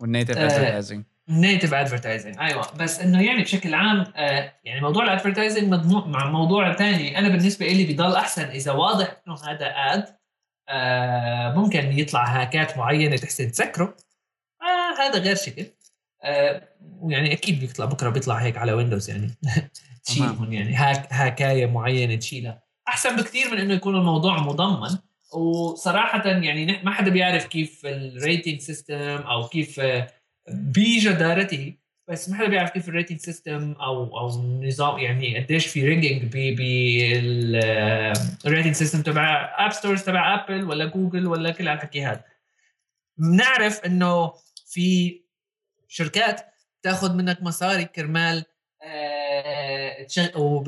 وال native advertising native advertising أيوه. بس إنه يعني بشكل عام آه يعني موضوع ال advertising مضمون مع موضوع ثاني أنا بالنسبة لي بضل أحسن إذا واضح إنه هذا ad آه ممكن يطلع hackات معينة تحسن تسكره. آه هذا غير شكل. آه ويعني أكيد بيطلع بكرة بيطلع هيك على ويندوز يعني. تشيلهم يعني hack hackاية معينة تشيلها. أحسن بكثير من إنه يكون الموضوع مضمن. وصراحه يعني ما حدا بيعرف كيف ال rating system أو كيف آه، بجدارته بس ما حدا بيعرف كيف ال rating system أو أو النظام يعني قديش في rigging بال rating system تبع app stores تبع ابل ولا جوجل ولا كل هالحكي هذا بنعرف إنه في شركات تاخذ منك مصاري كرمال آه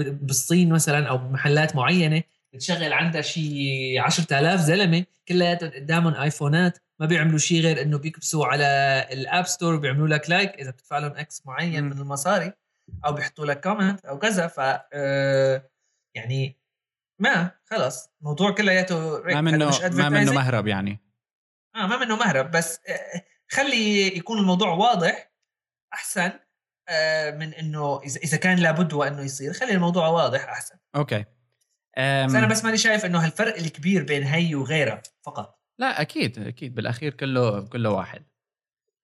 بالصين مثلا أو بمحلات معينة بتشغل عندها شيء 10000 زلمة كلياتهم قدامهم آيفونات ما بيعملوا شيء غير إنه بيكبسوا على ال App Store وبيعملوا لك like إذا بتدفع لهم X معين من المصاري أو بيحطوا لك comment أو كذا. ف آه، يعني ما خلص الموضوع كلياته ما منه ما منه مهرب يعني. آه ما منه مهرب بس آه خلي يكون الموضوع واضح أحسن آه، من إنه اذا كان لابد وإنه يصير خلي الموضوع واضح أحسن. okay. أم... أنا بس ماني شايف إنه هالفرق الكبير بين هي وغيرها فقط. لا أكيد أكيد بالأخير كله كله واحد.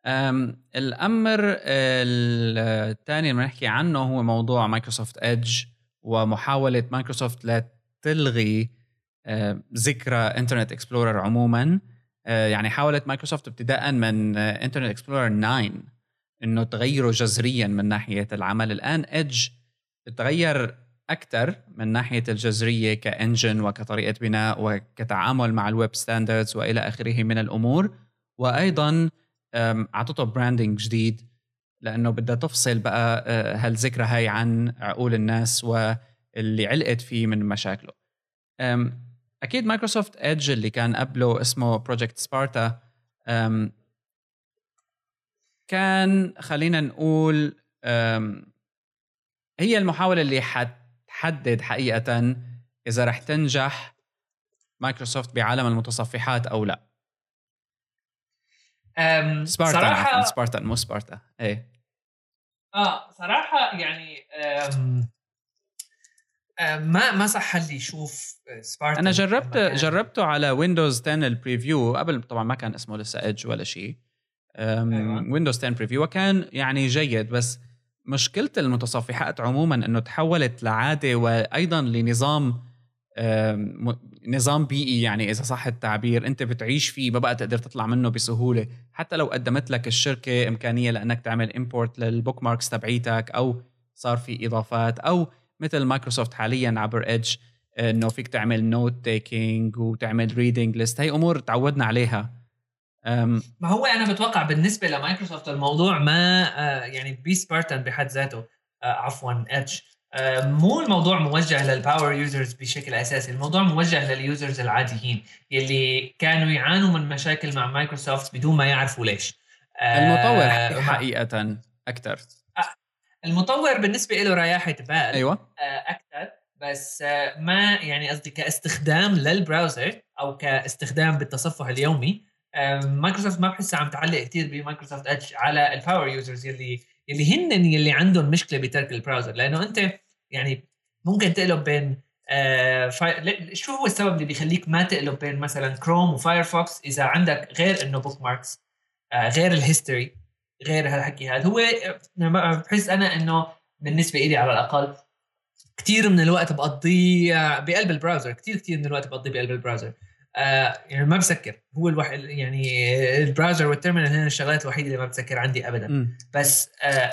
أم الأمر الثاني اللي بنحكي عنه هو موضوع مايكروسوفت Edge ومحاولة مايكروسوفت لا تلغي ذكرى Internet Explorer عموما. آه، يعني حاولت مايكروسوفت ابتداء من Internet Explorer 9 إنه تغيره جذريا من ناحية العمل. الآن Edge تغير أكثر من ناحية الجذرية ك engine وكطريقة بناء وكتعامل مع ال web standards وإلى آخره من الأمور. وأيضا أعطته branding جديد لأنه بدها تفصل بقى آه، هالذكرى هاي عن عقول الناس واللي علقت فيه من مشاكله. أكيد مايكروسوفت Edge اللي كان قبله اسمه Project Spartan كان خلينا نقول هي المحاولة اللي حتحدد حقيقة إذا رح تنجح مايكروسوفت بعالم المتصفحات أو لا. Spartan صراحة Spartan مو سبارتا إيه. آه صراحة يعني آه، ما ما صح لي شوف Spartan أنا جربت جربته على ويندوز 10 ال preview قبل طبعا ما كان اسمه لسه Edge ولا شيء. ويندوز 10 preview وكان يعني جيد بس مشكلة المتصفحات عموما إنه تحولت لعادة وأيضا لنظام نظام بيئي يعني إذا صح التعبير أنت بتعيش فيه ما بقى تقدر تطلع منه بسهولة. حتى لو قدمت لك الشركة إمكانية لأنك تعمل import لل bookmarks تبعيتك أو صار في إضافات أو مثل مايكروسوفت حاليا عبر Edge إنه فيك تعمل note taking وتعمل reading list هي أمور تعودنا عليها. ما هو أنا بتوقع بالنسبة لمايكروسوفت الموضوع ما آه، يعني بي Spartan بحد ذاته. آه، عفوا Edge آه، مو الموضوع موجه لل power users بشكل أساسي. الموضوع موجه لل users العاديين يلي كانوا يعانوا من مشاكل مع مايكروسوفت بدون ما يعرفوا ليش. المطور حقيقه أكثر. المطور بالنسبة له رياحه بال أيوه. أكثر بس ما يعني قصدي كاستخدام لل browser أو كاستخدام بالتصفح اليومي مايكروسوفت ما بحسها عم تعلق كثير بمايكروسوفت Edge على ال power users يلي يلي هن يلي عندهم مشكلة بترك ال browser. لأنه أنت يعني ممكن تقلب بين آه فاي... شو هو السبب اللي بيخليك ما تقلب بين مثلا كروم وفايرفوكس إذا عندك غير إنه bookmarks آه غير ال history غير هالحكي هذا. هو بحس أنا إنه بالنسبة لي على الأقل كثير من الوقت بقضيه بقلب ال browser كثير كثير من الوقت بقضيه بقلب ال browser. آه يعني ما بسكر. هو الوحيد يعني ال browser وال terminal هن الشغلات الوحيدة اللي ما بسكر عندي ابدا. م. بس آه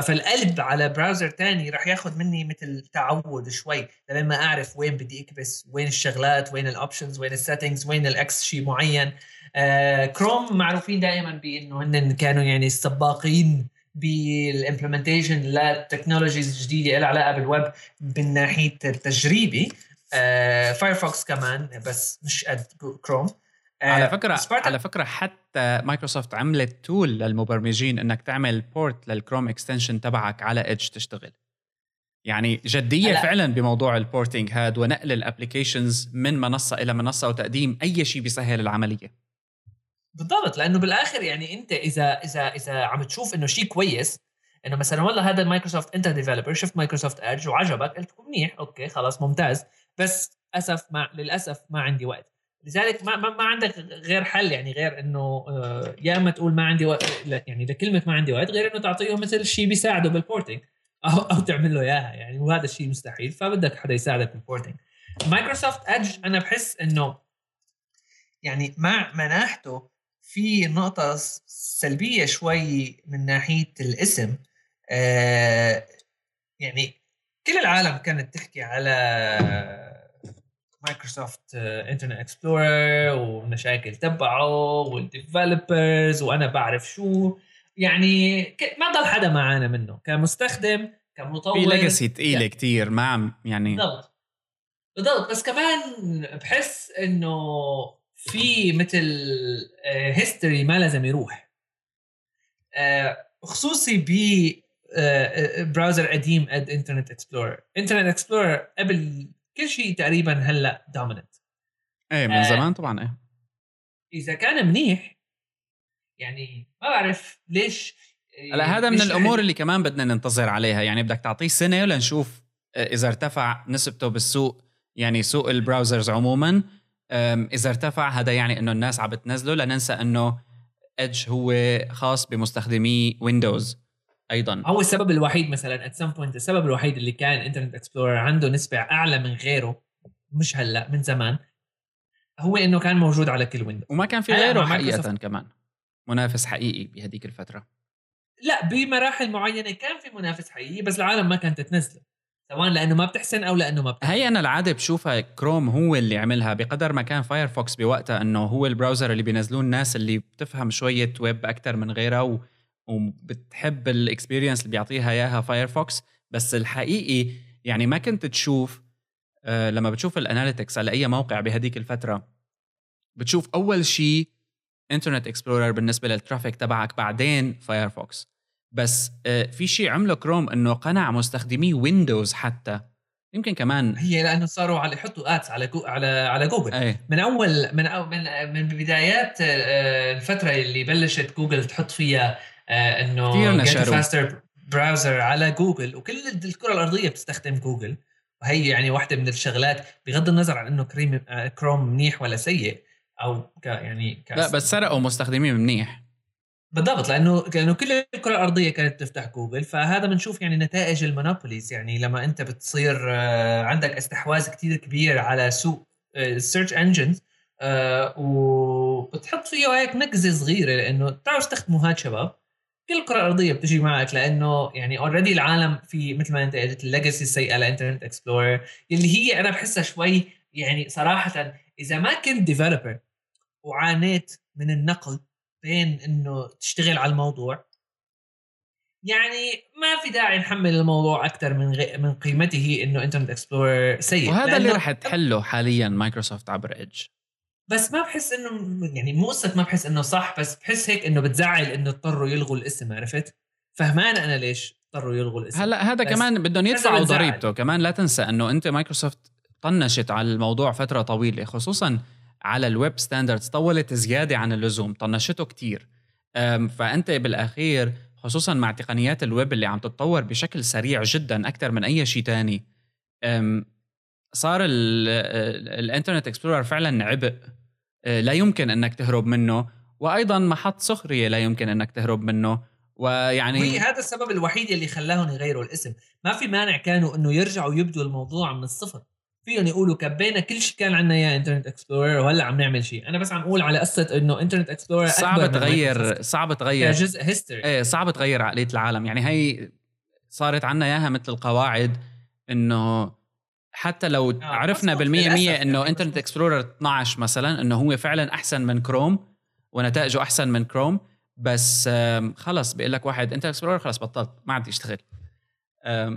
فالقلب على براوزر تاني راح ياخذ مني مثل تعود شوي لما أعرف وين بدي أكبس وين الشغلات وين ال options وين ال settings وين ال x شيء معين. آه كروم معروفين دائما بإنه هن كانوا يعني السباقين بال implementation لل technologies الجديده لها علاقة بالويب من ناحية التجريبي فايرفوكس آه، كمان بس مش قد كروم آه، على فكرة سبارتا. على فكرة حتى مايكروسوفت عملت tool للمبرمجين إنك تعمل port لل Chrome extension تبعك على Edge تشتغل يعني جدية هلأ. فعلا بموضوع ال porting هاد ونقل ال applications من منصة إلى منصة وتقديم أي شيء بيسهل العملية بالضبط لأنه بالآخر يعني أنت إذا إذا إذا عم تشوف إنه شيء كويس إنه مثلا والله هذا مايكروسوفت أنت developer شفت Microsoft Edge وعجبك قلت منيح okay خلاص ممتاز بس اسف ما للأسف ما عندي وقت لذلك ما, ما, عندك غير حل يعني غير إنه آه، يا إما تقول ما عندي وقت يعني لكلمه ما عندي وقت غير إنه تعطيه مثل شيء بيساعده بال porting أو أو تعمل له إياها يعني وهذا الشيء مستحيل فبدك حدا يساعدك بال porting. Microsoft Edge أنا بحس إنه يعني مع مناحته في نقطة سلبية شوي من ناحية الاسم آه يعني كل العالم كانت تحكي على مايكروسوفت Internet Explorer والمشاكل تبعه وال developers وأنا بعرف شو. يعني ما ضل حدا معانا منه. كمستخدم كمطور. في legacy ثقيله يعني. كثير ما عم يعني بالضبط. بالضبط. بس كمان بحس إنه في مثل history آه، ما لازم يروح. آه، خصوصي ب browser قديم قد Internet Explorer Internet Explorer قبل كل شيء تقريبا هلأ dominant إيه من زمان طبعا إيه. إذا كان منيح يعني ما بعرف ليش هلا هذا من الأمور اللي كمان بدنا ننتظر عليها. يعني بدك تعطيه سنة لنشوف إذا ارتفع نسبته بالسوق يعني سوق ال browsers عموما. إذا ارتفع هذا يعني إنه الناس عم بتنزله لا ننسى إنه Edge هو خاص بمستخدمي ويندوز أيضا. هو السبب الوحيد مثلا at some point السبب الوحيد اللي كان Internet Explorer عنده نسبة أعلى من غيره مش هلأ من زمان هو إنه كان موجود على كل ويندوز وما كان في غيره حقيقة كمان. منافس حقيقي بهديك الفترة. لا بمراحل معينة كان في منافس حقيقي بس العالم ما كانت تنزله سواء لأنه ما بتحسن أو لأنه ما بتحسن. هي أنا العادة بشوفها كروم هو اللي عملها بقدر ما كان فايرفوكس بوقتها إنه هو ال browser اللي بينزلوه الناس اللي بتفهم شوية ويب أكثر من غيرها و... وبتحب ال experience اللي بيعطيها إياها فايرفوكس بس الحقيقي يعني ما كنت تشوف آه لما بتشوف ال analytics على أي موقع بهديك الفترة بتشوف أول شيء Internet Explorer بالنسبة لل traffic تبعك بعدين فايرفوكس بس آه، في شيء عمله كروم إنه قنع مستخدمي ويندوز حتى. يمكن كمان هي لأنه صاروا على يحطوا ads على جو على على جوجل أي. من أول من أو من من بدايات آه، الفترة اللي بلشت جوجل تحط فيها إنه كثير نشروا browser على جوجل وكل الكرة الأرضية بتستخدم جوجل. وهي يعني واحدة من الشغلات بغض النظر عن إنه كروم كروم منيح ولا سيء أو ك يعني لا بس سرقوا مستخدمين منيح. بالضبط لأنه لأنه كل الكرة الأرضية كانت تفتح جوجل. فهذا بنشوف يعني نتائج ال monopolies. يعني لما أنت بتصير آه، عندك استحواذ كتير كبير على سوق ال search engines وبتحط فيه هيك نكزه صغيرة لأنه بتعرفوا تستخدموا هاد شباب. كل الكره الارضيه بتجي معك لأنه يعني already العالم في مثل ما أنت قلت ال legacy السيئه ل Internet Explorer اللي هي أنا بحسها شوي يعني صراحة إذا ما كنت developer وعانيت من النقل بين إنه تشتغل على الموضوع يعني ما في داعي نحمل الموضوع أكثر من غي... من قيمته إنه Internet Explorer سيء. وهذا اللي رح تحله حاليا مايكروسوفت عبر Edge بس ما بحس إنه يعني مو قصة ما بحس إنه صح بس بحس هيك إنه بتزعل إنه اضطروا يلغوا الاسم عرفت؟ فهمان أنا ليش اضطروا يلغوا الاسم. هلا هذا كمان بدهم يدفعوا ضريبته كمان لا تنسى إنه أنت مايكروسوفت طنشت على الموضوع فترة طويلة خصوصا على ال web standards طولت زيادة عن اللزوم طنشته كتير. فأنت بالأخير خصوصا مع تقنيات الويب اللي عم تتطور بشكل سريع جدا أكثر من أي شيء تاني صار ال Internet Explorer فعلا عبء. لا يمكن أنك تهرب منه وأيضا محط سخرية لا يمكن أنك تهرب منه. ويعني هي هذا السبب الوحيد اللي خلاهم يغيروا الاسم. ما في مانع كانوا إنه يرجعوا يبدوا الموضوع من الصفر. فيهم يقولوا كبينا كل شيء كان عندنا إياه Internet Explorer وهلأ عم نعمل شيء. أنا بس عم أقول على قصة إنه Internet Explorer صعب تغير صعب تغير. كجزء history إيه صعب تغير عقلية العالم. يعني هي صارت عندنا إياها مثل القواعد إنه حتى لو آه عرفنا بالمية مية إنه Internet Explorer 12 مثلا إنه هو فعلا أحسن من كروم ونتائجه أحسن من كروم بس خلص بيقول لك واحد Internet Explorer خلص بطلت ما عاد يشتغل.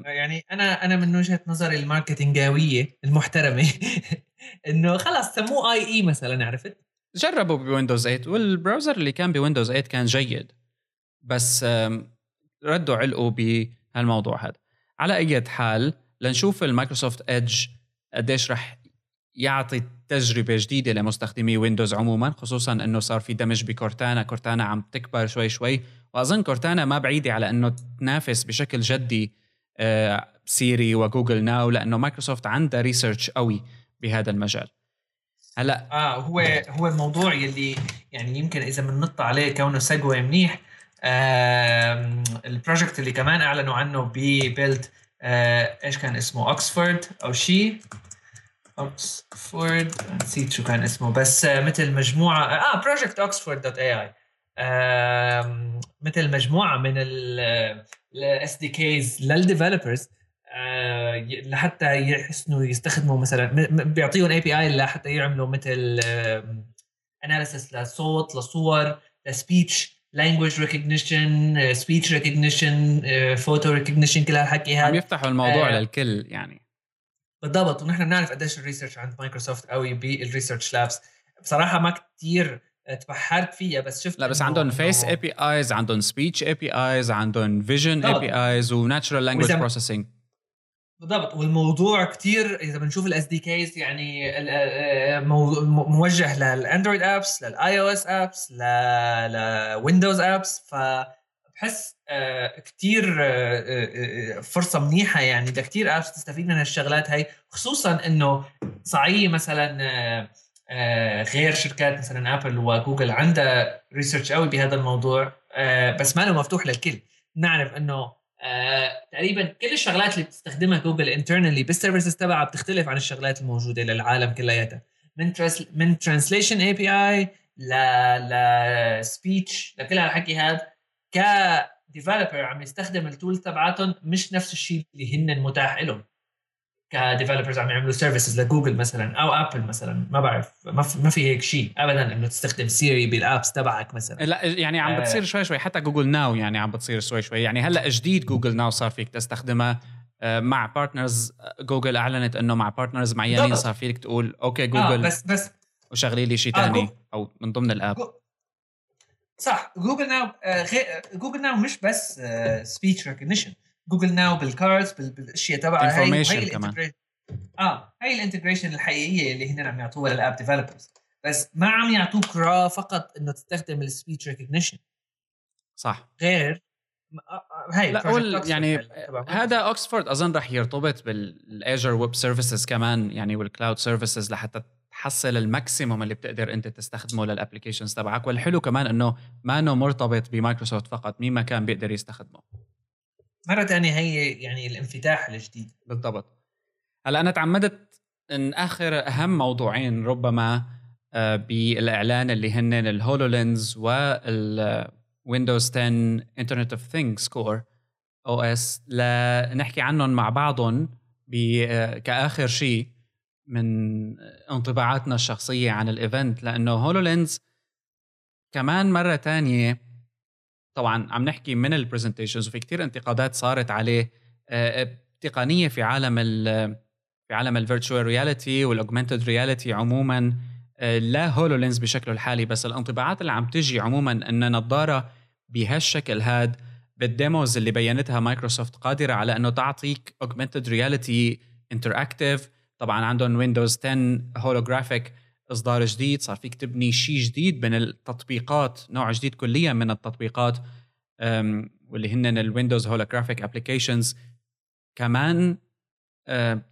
يعني أنا أنا من وجهة نظري ال marketing اويه المحترمة إنه خلص سموه IE مثلا عرفت؟ جربوا ب Windows 8 وال browser اللي كان ب Windows 8 كان جيد بس ردوا علقوا بهالموضوع هذا. على أي حال لنشوف ال Microsoft Edge قديش رح يعطي تجربة جديدة لمستخدمي Windows عموما خصوصا إنه صار في دمج ب Cortana Cortana عم تكبر شوي شوي وأظن Cortana ما بعيدة على إنه تنافس بشكل جدي Siri و Google Now لأنه مايكروسوفت عندها research قوي بهذا المجال. هلا آه هو هو الموضوع يلي يعني يمكن إذا بننط عليه كونه سجوي منيح آه ال project اللي كمان أعلنوا عنه ب Build إيش كان اسمه؟ اوكسفورد أو شيء اوكسفورد نسيت شو كان اسمه بس مثل مجموعة آه Project Oxford dot AI مثل مجموعة من ال SDKs لل developers لحتى يحسنوا يستخدموا مثلا بيعطيهم API لحتى يعملوا مثل analysis لصوت لصور ل speech language recognition speech recognition photo recognition كل هالحكي هذا عم يفتحوا الموضوع آه. للكل يعني. بالضبط. ونحن بنعرف قديش ال research عند مايكروسوفت قوي بال research labs. بصراحة ما كثير تبحرت فيها بس شفت لا بس عندهم فيس اي بي ايز عندهم speech APIs عندهم vision APIs و natural language processing بالضبط. والموضوع كتير إذا بنشوف ال SDKs يعني موجه لل Android apps لل iOS apps ل Windows apps فبحس كتير فرصة منيحة يعني. ده كتير apps تستفيد من هالشغلات هاي خصوصا إنه صعيه مثلا آه، غير شركات مثلا Apple و Google عندها research قوي بهذا الموضوع آه، بس ما له مفتوح للكل. نعرف إنه آه، تقريبا كل الشغلات اللي بتستخدمها Google internally بال services تبعها بتختلف عن الشغلات الموجودة للعالم كلياتها. من من translation API ل speech لكل هالحكي هذا ك developer عم يستخدم ال tools تبعاتهم مش نفس الشيء اللي هن متاح لهم. ك developers عم يعملوا services ل Google مثلا أو Apple مثلا. ما بعرف ما في, ما في هيك شيء. ابدا إنه تستخدم Siri بال apps تبعك مثلا. لا يعني عم بتصير شوي شوي. حتى Google Now يعني عم بتصير شوي شوي. يعني هلأ جديد Google Now صار فيك تستخدمها آه، مع partners Google أعلنت إنه مع partners معينين صار فيك تقول OK Google آه بس بس. وشغلي لي شيء ثاني آه أو من ضمن ال app. صح. Google Now آه Google Now مش بس speech آه recognition Google Now بال cards بالأشياء تبعها هي هي كمان. آه هي ال integration الحقيقية اللي هن عم يعطوها لل app developers بس ما عم يعطوك را فقط إنه تستخدم ال speech recognition صح. غير هاي لا قول يعني هذا اوكسفورد أظن رح يرتبط بال Azure web services كمان يعني وال cloud services لحتى تحصل ال maximum اللي بتقدر أنت تستخدمه لل applications تبعك. والحلو كمان إنه ما إنه مرتبط بمايكروسوفت فقط مين ما كان بيقدر يستخدمه. مرة ثانية هي يعني الانفتاح الجديد. بالضبط. هلا أنا تعمدت إن آخر أهم موضوعين ربما آه، بالإعلان اللي هن ال HoloLens وال Windows 10 Internet of Things Core OS لنحكي عنهم مع بعضهم آه، كآخر شيء من انطباعاتنا الشخصية عن ال event لأنه HoloLens كمان مرة تانية طبعا عم نحكي من ال presentations وفي كتير انتقادات صارت عليه آه، تقنية في عالم في عالم ال virtual reality وال augmented reality عموما آه، لا HoloLens بشكله الحالي بس الانطباعات اللي عم تجي عموما إن نظارة بهالشكل هاد بال demos اللي بينتها مايكروسوفت قادرة على إنه تعطيك augmented reality interactive طبعا عندهم Windows 10 Holographic إصدار جديد صار فيك تبني شيء جديد من التطبيقات نوع جديد كليا من التطبيقات واللي هن ال Windows Holographic applications كمان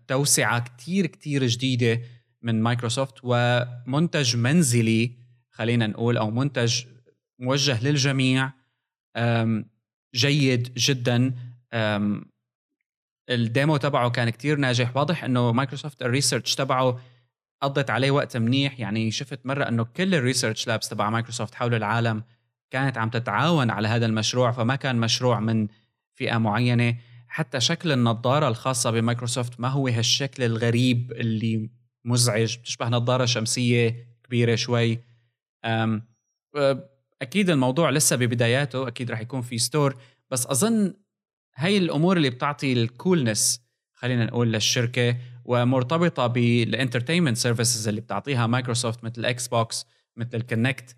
توسعة كتير كتير جديدة من مايكروسوفت ومنتج منزلي خلينا نقول أو منتج موجه للجميع جيد جدا. ال demo تبعه كان كتير ناجح. واضح إنه Microsoft ال research تبعه قضت عليه وقت منيح. يعني شفت مرة إنه كل ال research labs تبع مايكروسوفت حول العالم كانت عم تتعاون على هذا المشروع فما كان مشروع من فئة معينة. حتى شكل النظارة الخاصة بمايكروسوفت ما هو هالشكل الغريب اللي مزعج. بتشبه نظارة شمسية كبيرة شوي. أكيد الموضوع لسه ببداياته أكيد رح يكون في store بس أظن هاي الأمور اللي بتعطي ال coolness خلينا نقول للشركة ومرتبطة بال entertainment services اللي بتعطيها مايكروسوفت مثل ال Xbox مثل ال Kinect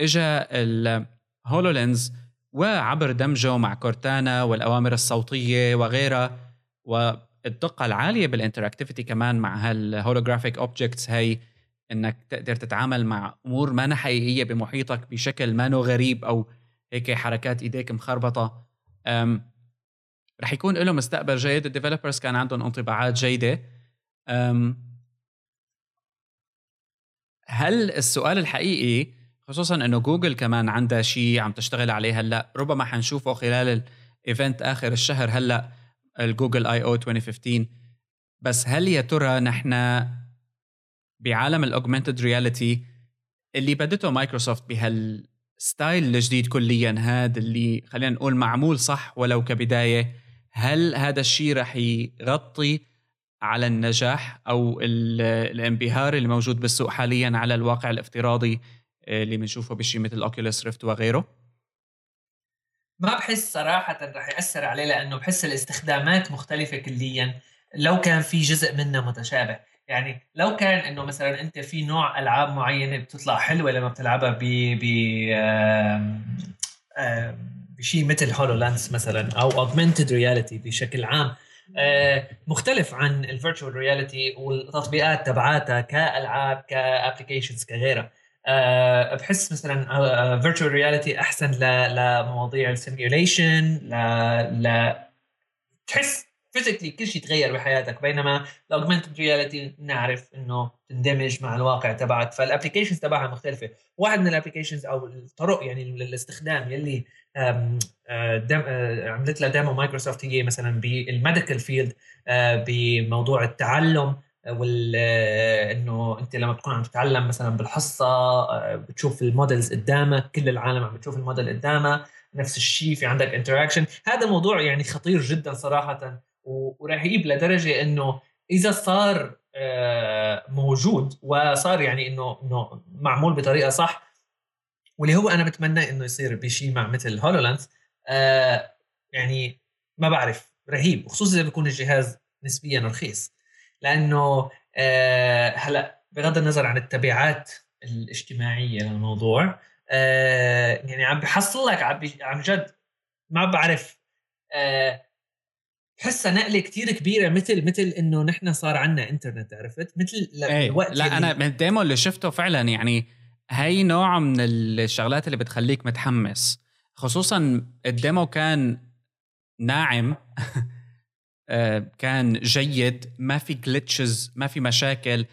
اجى ال HoloLens وعبر دمجه مع Cortana والأوامر الصوتية وغيرها. والدقة العالية بال interactivity كمان مع هال holographic objects هي إنك تقدر تتعامل مع أمور ما حقيقيه بمحيطك بشكل ما غريب أو هيك حركات إيديك مخربطة. رح يكون له مستقبل جيد. ال developers كان عندهم انطباعات جيدة. هل السؤال الحقيقي خصوصا إنه جوجل كمان عندها شيء عم تشتغل عليه هلأ ربما حنشوفه خلال ال event آخر الشهر هلأ ال Google I/O 2015 بس هل يا ترى نحن بعالم ال augmented reality اللي بدته مايكروسوفت بهال style الجديد كليا هذا اللي خلينا نقول معمول صح ولو كبداية هل هذا الشيء رح يغطي على النجاح أو الانبهار اللي موجود بالسوق حاليا على الواقع الافتراضي اللي بنشوفه بشيء مثل Oculus Rift وغيره؟ ما بحس صراحة رح يأثر عليه لأنه بحس الاستخدامات مختلفة كليا لو كان في جزء منها متشابه يعني لو كان إنه مثلا أنت في نوع ألعاب معينة بتطلع حلوة لما بتلعبها ب ب بشيء مثل HoloLens مثلا أو augmented reality بشكل عام آه، مختلف عن ال virtual reality والتطبيقات تبعاتها كألعاب ك applications كغيرها. أه بحس مثلا virtual reality أحسن لمواضيع ال simulation ل تحس physically كل شيء تغير بحياتك بينما ال augmented reality نعرف إنه تندمج مع الواقع تبعك فال applications تبعها مختلفة. واحد من ال applications أو الطرق يعني للاستخدام يلي آه، آه، عملت لها demo مايكروسوفت هي مثلا بال medical field آه، بموضوع التعلم وال إنه أنت لما بتكون عم تتعلم مثلا بالحصة بتشوف ال models قدامك كل العالم عم بتشوف الموديل قدامها نفس الشيء في عندك interaction هذا موضوع يعني خطير جدا صراحة. ورهيب لدرجة إنه إذا صار موجود وصار يعني إنه إنه معمول بطريقة صح واللي هو أنا بتمنى إنه يصير بشيء مع مثل هولولانس آه يعني ما بعرف رهيب وخصوصا إذا بيكون الجهاز نسبيا رخيص لأنه آه هلأ بغض النظر عن التبعات الاجتماعية للموضوع آه يعني عم بحصل لك عم جد ما بعرف آه بحسها نقلة كتير كبيرة مثل مثل إنه نحن صار عندنا انترنت عرفت؟ مثل الوقت لا أنا من ال demo اللي شفته فعلا يعني هي نوع من الشغلات اللي بتخليك متحمس. خصوصا ال demo كان ناعم آه، كان جيد ما في glitches ما في مشاكل.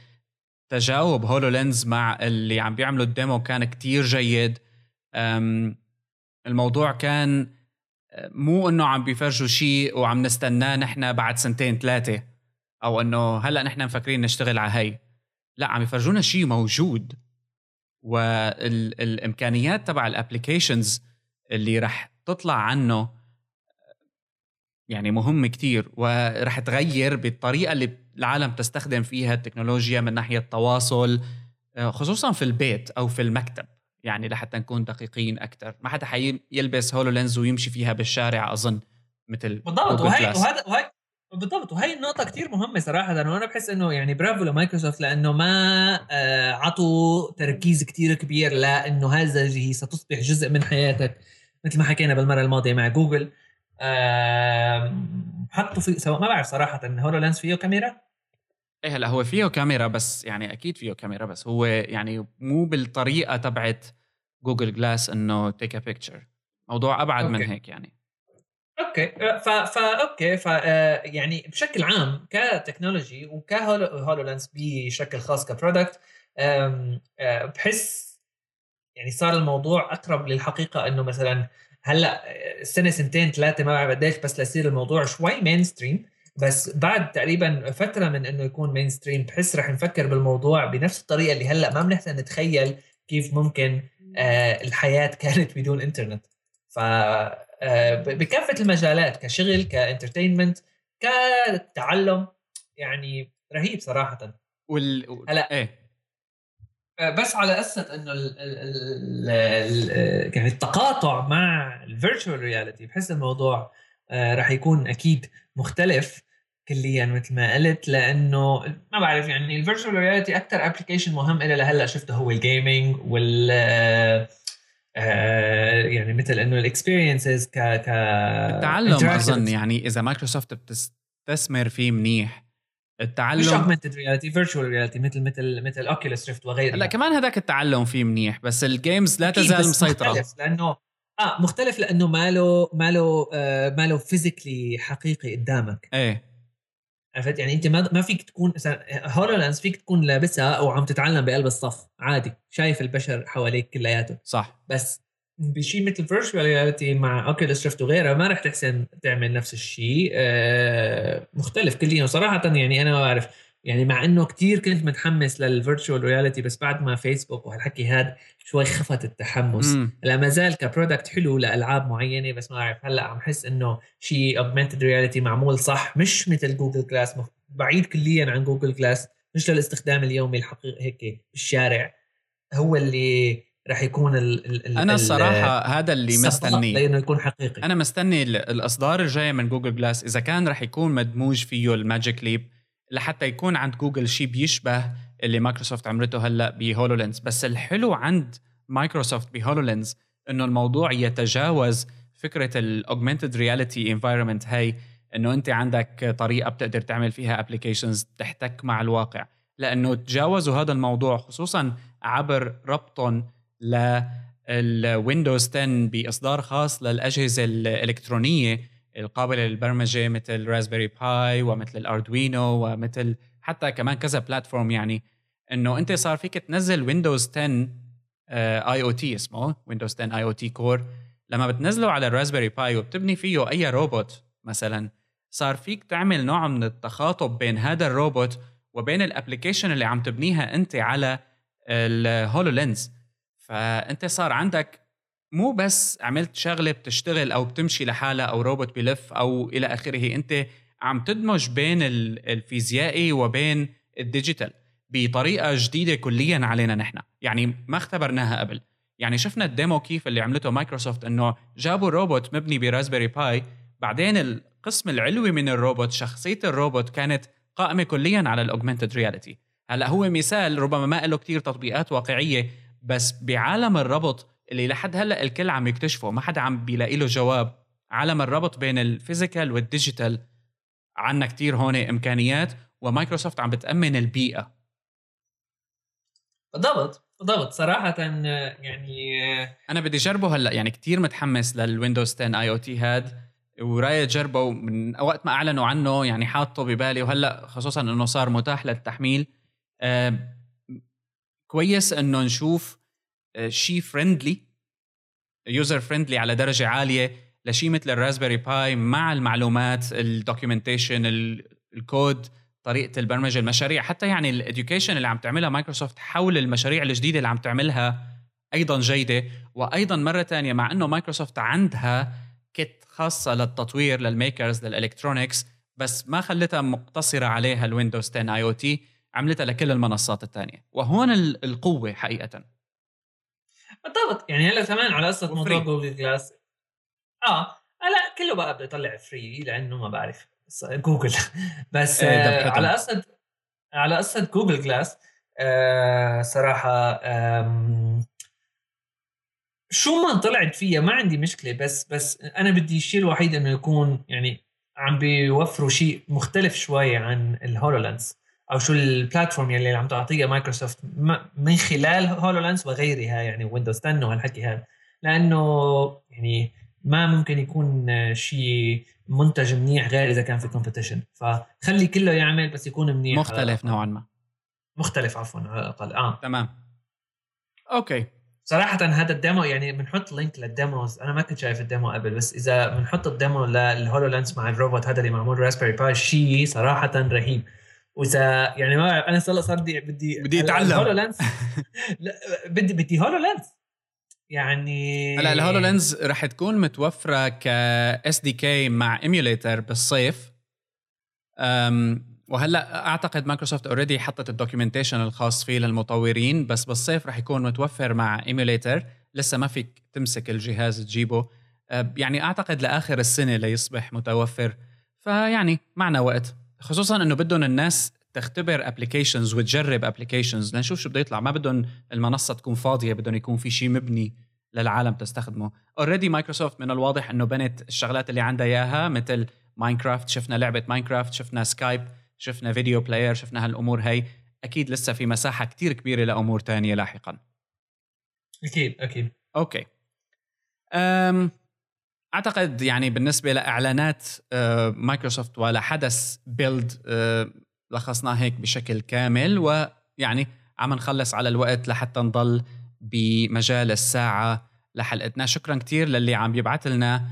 تجاوب HoloLens مع اللي عم بيعملوا ال demo كان كتير جيد. الموضوع كان مو إنه عم بيفرجوا شيء وعم نستناه نحن بعد سنتين ثلاثة أو إنه هلأ نحن مفكرين نشتغل على هي لا عم يفرجونا شيء موجود. والإمكانيات تبع ال applications اللي رح تطلع عنه يعني مهم كتير ورح تغير بالطريقة اللي العالم تستخدم فيها التكنولوجيا من ناحية التواصل خصوصا في البيت أو في المكتب. يعني لحتى نكون دقيقين أكثر ما حدا حيلبس HoloLens ويمشي فيها بالشارع أظن مثل بالضبط. وهي وهذا وهي بالضبط. وهي النقطة كتير مهمة صراحة وأنا بحس إنه يعني برافو لمايكروسوفت لأنه ما آه، عطوا تركيز كتير كبير لأنه هذه ستصبح جزء من حياتك مثل ما حكينا بالمرة الماضية مع جوجل حطوا في سواء ما بعرف صراحة إن HoloLens فيه كاميرا؟ إيه هلا هو فيه كاميرا بس يعني أكيد فيه كاميرا بس. هو يعني مو بالطريقة تبعت Google Glass إنه take a picture موضوع أبعد okay. من هيك يعني. okay. ف فا okay. ف آه، يعني بشكل عام ك technology وك HoloLens بشكل خاص ك product آه، بحس يعني صار الموضوع أقرب للحقيقة إنه مثلا هلأ سنة سنتين ثلاثة ما بعرف قديش بس ليصير الموضوع شوي mainstream بس بعد تقريبا فترة من إنه يكون mainstream بحس رح نفكر بالموضوع بنفس الطريقة اللي هلأ ما بنحسن نتخيل كيف ممكن آه الحياة كانت بدون انترنت ف آه بكافة المجالات كشغل ك entertainment كتعلم يعني رهيب صراحة. وال هلأ إيه. آه، بس على قصه إنه ال ال ال يعني التقاطع مع ال virtual reality بحس الموضوع راح يكون أكيد مختلف. كليا مثل ما قلت لأنه ما بعرف يعني ال virtual reality أكثر application مهم إلى لهلأ شفته هو ال gaming وال آه، يعني مثل إنه ال experiences ك ك التعلم أظن يعني إذا مايكروسوفت بتستثمر فيه منيح التعلم مش augmented reality virtual reality مثل مثل مثل Oculus Rift وغيرها. لا كمان هذاك التعلم فيه منيح بس ال games لا تزال مسيطرة. مختلف لأنه آه مختلف لأنه ماله ماله آه ماله physically حقيقي قدامك. إيه. عرفت؟ يعني أنت ما ما فيك تكون HoloLens فيك تكون لابسها أو عم تتعلم بقلب الصف. عادي. شايف البشر حواليك كلياته صح. بس بشيء مثل virtual reality مع Oculus Rift وغيرها ما رح تحسن تعمل نفس الشيء آه مختلف كليا وصراحه يعني أنا ما بعرف. يعني مع إنه كتير كنت متحمس لل virtual reality بس بعد ما فيسبوك وهالحكي هذا شوي خفت التحمس. لا ما زال ك product حلو لألعاب معينة بس ما بعرف هلأ عم حس إنه شيء augmented reality معمول صح مش مثل Google Glass بعيد كليا عن Google Glass مش للاستخدام اليومي الحقيقي هيك بالشارع. هو اللي رح يكون ال ال أنا الصراحة هذا اللي مستنيه لإنه يكون حقيقي. أنا مستني الإصدار الجايه من Google Glass إذا كان رح يكون مدموج فيه ال Magic Leap لحتى يكون عند جوجل شيء بيشبه اللي مايكروسوفت عملته هلأ ب HoloLens بس الحلو عند مايكروسوفت ب HoloLens إنه الموضوع يتجاوز فكرة ال augmented reality environment هي إنه أنت عندك طريقة بتقدر تعمل فيها applications تحتك مع الواقع. لأنه تجاوزوا هذا الموضوع خصوصا عبر ربطهم لل Windows 10 بإصدار خاص للأجهزة الإلكترونية القابلة للبرمجة مثل Raspberry Pi ومثل ال Arduino ومثل حتى كمان كذا platform يعني إنه أنت صار فيك تنزل Windows 10 IoT اسمه Windows 10 IoT Core لما بتنزله على ال Raspberry Pi وبتبني فيه أي روبوت مثلا صار فيك تعمل نوع من التخاطب بين هذا الروبوت وبين ال application اللي عم تبنيها أنت على ال HoloLens فأنت صار عندك مو بس عملت شغلة بتشتغل أو بتمشي لحالها أو روبوت بلف أو إلى آخره أنت عم تدمج بين الفيزيائي وبين ال digital بطريقة جديدة كليا علينا نحن. يعني ما اختبرناها قبل. يعني شفنا ال demo كيف اللي عملته مايكروسوفت إنه جابوا روبوت مبني ب Raspberry Pi بعدين القسم العلوي من الروبوت شخصية الروبوت كانت قائمة كليا على ال augmented reality. هلأ هو مثال ربما ما له كثير تطبيقات واقعية بس بعالم الربط اللي لحد هلأ الكل عم يكتشفه ما حدا عم بيلاقي له جواب. عالم الربط بين ال physical وال digital عنا كتير هون إمكانيات ومايكروسوفت عم بتأمن البيئة. بالضبط بالضبط. صراحة يعني أنا بدي أجربه هلأ يعني كتير متحمس لل Windows 10 IoT هاد ورايد اجربه من وقت ما أعلنوا عنه يعني حاطه ببالي وهلأ خصوصا إنه صار متاح للتحميل. آه كويس إنه نشوف آه شيء friendly user friendly على درجة عالية لشيء مثل الرازبري باي مع المعلومات ال documentation الكود طريقة البرمجة المشاريع حتى يعني ال education اللي عم تعملها مايكروسوفت حول المشاريع الجديدة اللي عم تعملها أيضا جيدة. وأيضا مرة ثانية مع إنه مايكروسوفت عندها kit خاصة للتطوير لل makers لل electronics بس ما خلتها مقتصرة عليها ال Windows 10 IoT عملتها لكل المنصات الثانية وهون القوة حقيقه. بالضبط. يعني هلا كمان على قصة موضوع Google Glass آه. لا كله بقى بده يطلع free لأنه ما بعرف. جوجل. بس إيه، آه على قصة على قصة Google Glass آه صراحة شو ما طلعت فيها ما عندي مشكلة. بس بس أنا بدي الشيء الوحيد إنه يكون يعني عم بيوفروا شيء مختلف شوي عن ال HoloLens أو شو ال platform يلي عم تعطيها مايكروسوفت من خلال HoloLens وغيرها يعني Windows 10 وهالحكي هذا. لأنه يعني ما ممكن يكون شيء منتج منيح غير إذا كان في competition فخلي كله يعمل بس يكون منيح. مختلف نوعا ما. مختلف عفوا على الأقل. آه. تمام. okay. صراحة هذا ال demo يعني بنحط link لل demos. أنا ما كنت شايف ال demo قبل بس إذا بنحط ال demo لل HoloLens مع الروبوت هذا اللي معمول Raspberry Pi شيء صراحة رهيب. وإذا يعني ما أنا صار صار بدي بدي بدي اتعلم HoloLens بدي بدي هولو لانس يعني هلا ال HoloLens رح تكون متوفرة ك SDK مع emulator بالصيف. وهلأ أعتقد مايكروسوفت already حطت ال documentation الخاص فيه للمطورين بس بالصيف رح يكون متوفر مع emulator لسه ما فيك تمسك الجهاز تجيبه. يعني أعتقد لآخر السنة ليصبح متوفر. فيعني معنا وقت. خصوصا إنه بدهم الناس تختبر applications وتجرب applications لنشوف شو بده يطلع. ما بدهم المنصة تكون فاضية بدهم يكون في شيء مبني للعالم تستخدمه. already مايكروسوفت من الواضح إنه بنت الشغلات اللي عندها إياها مثل Minecraft شفنا لعبة Minecraft شفنا Skype شفنا video player شفنا هالأمور هي أكيد لسه في مساحة كتير كبيرة لأمور تانية لاحقا. أكيد أكيد. okay. أم أعتقد يعني بالنسبة لإعلانات أه، مايكروسوفت ولا حدث Build أه، لخصناه هيك بشكل كامل ويعني عم نخلص على الوقت لحتى نضل بمجال الساعة لحلقتنا. شكرا كتير للي عم يبعث لنا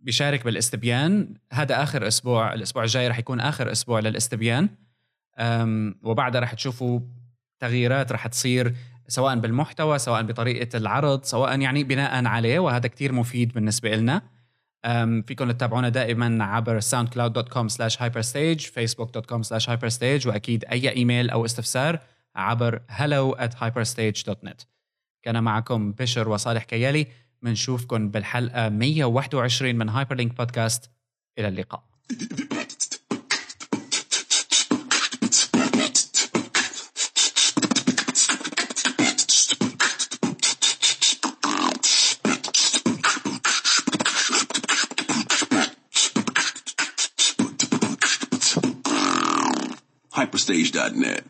بيشارك بالاستبيان. هذا آخر أسبوع الأسبوع الجاي رح يكون آخر أسبوع للاستبيان. وبعدها رح تشوفوا تغييرات رح تصير سواء بالمحتوى سواء بطريقة العرض سواء يعني بناء عليه وهذا كتير مفيد بالنسبة لنا فيكم تتابعونا دائما عبر soundcloud.com slash hyperstage facebook.com slash hyperstage وأكيد أي إيميل أو استفسار عبر hello at hyperstage.net كان معكم بشر وصالح كيالي بنشوفكم بالحلقة 121 من هايبرلينك بودكاست إلى اللقاء. hyperstage.net.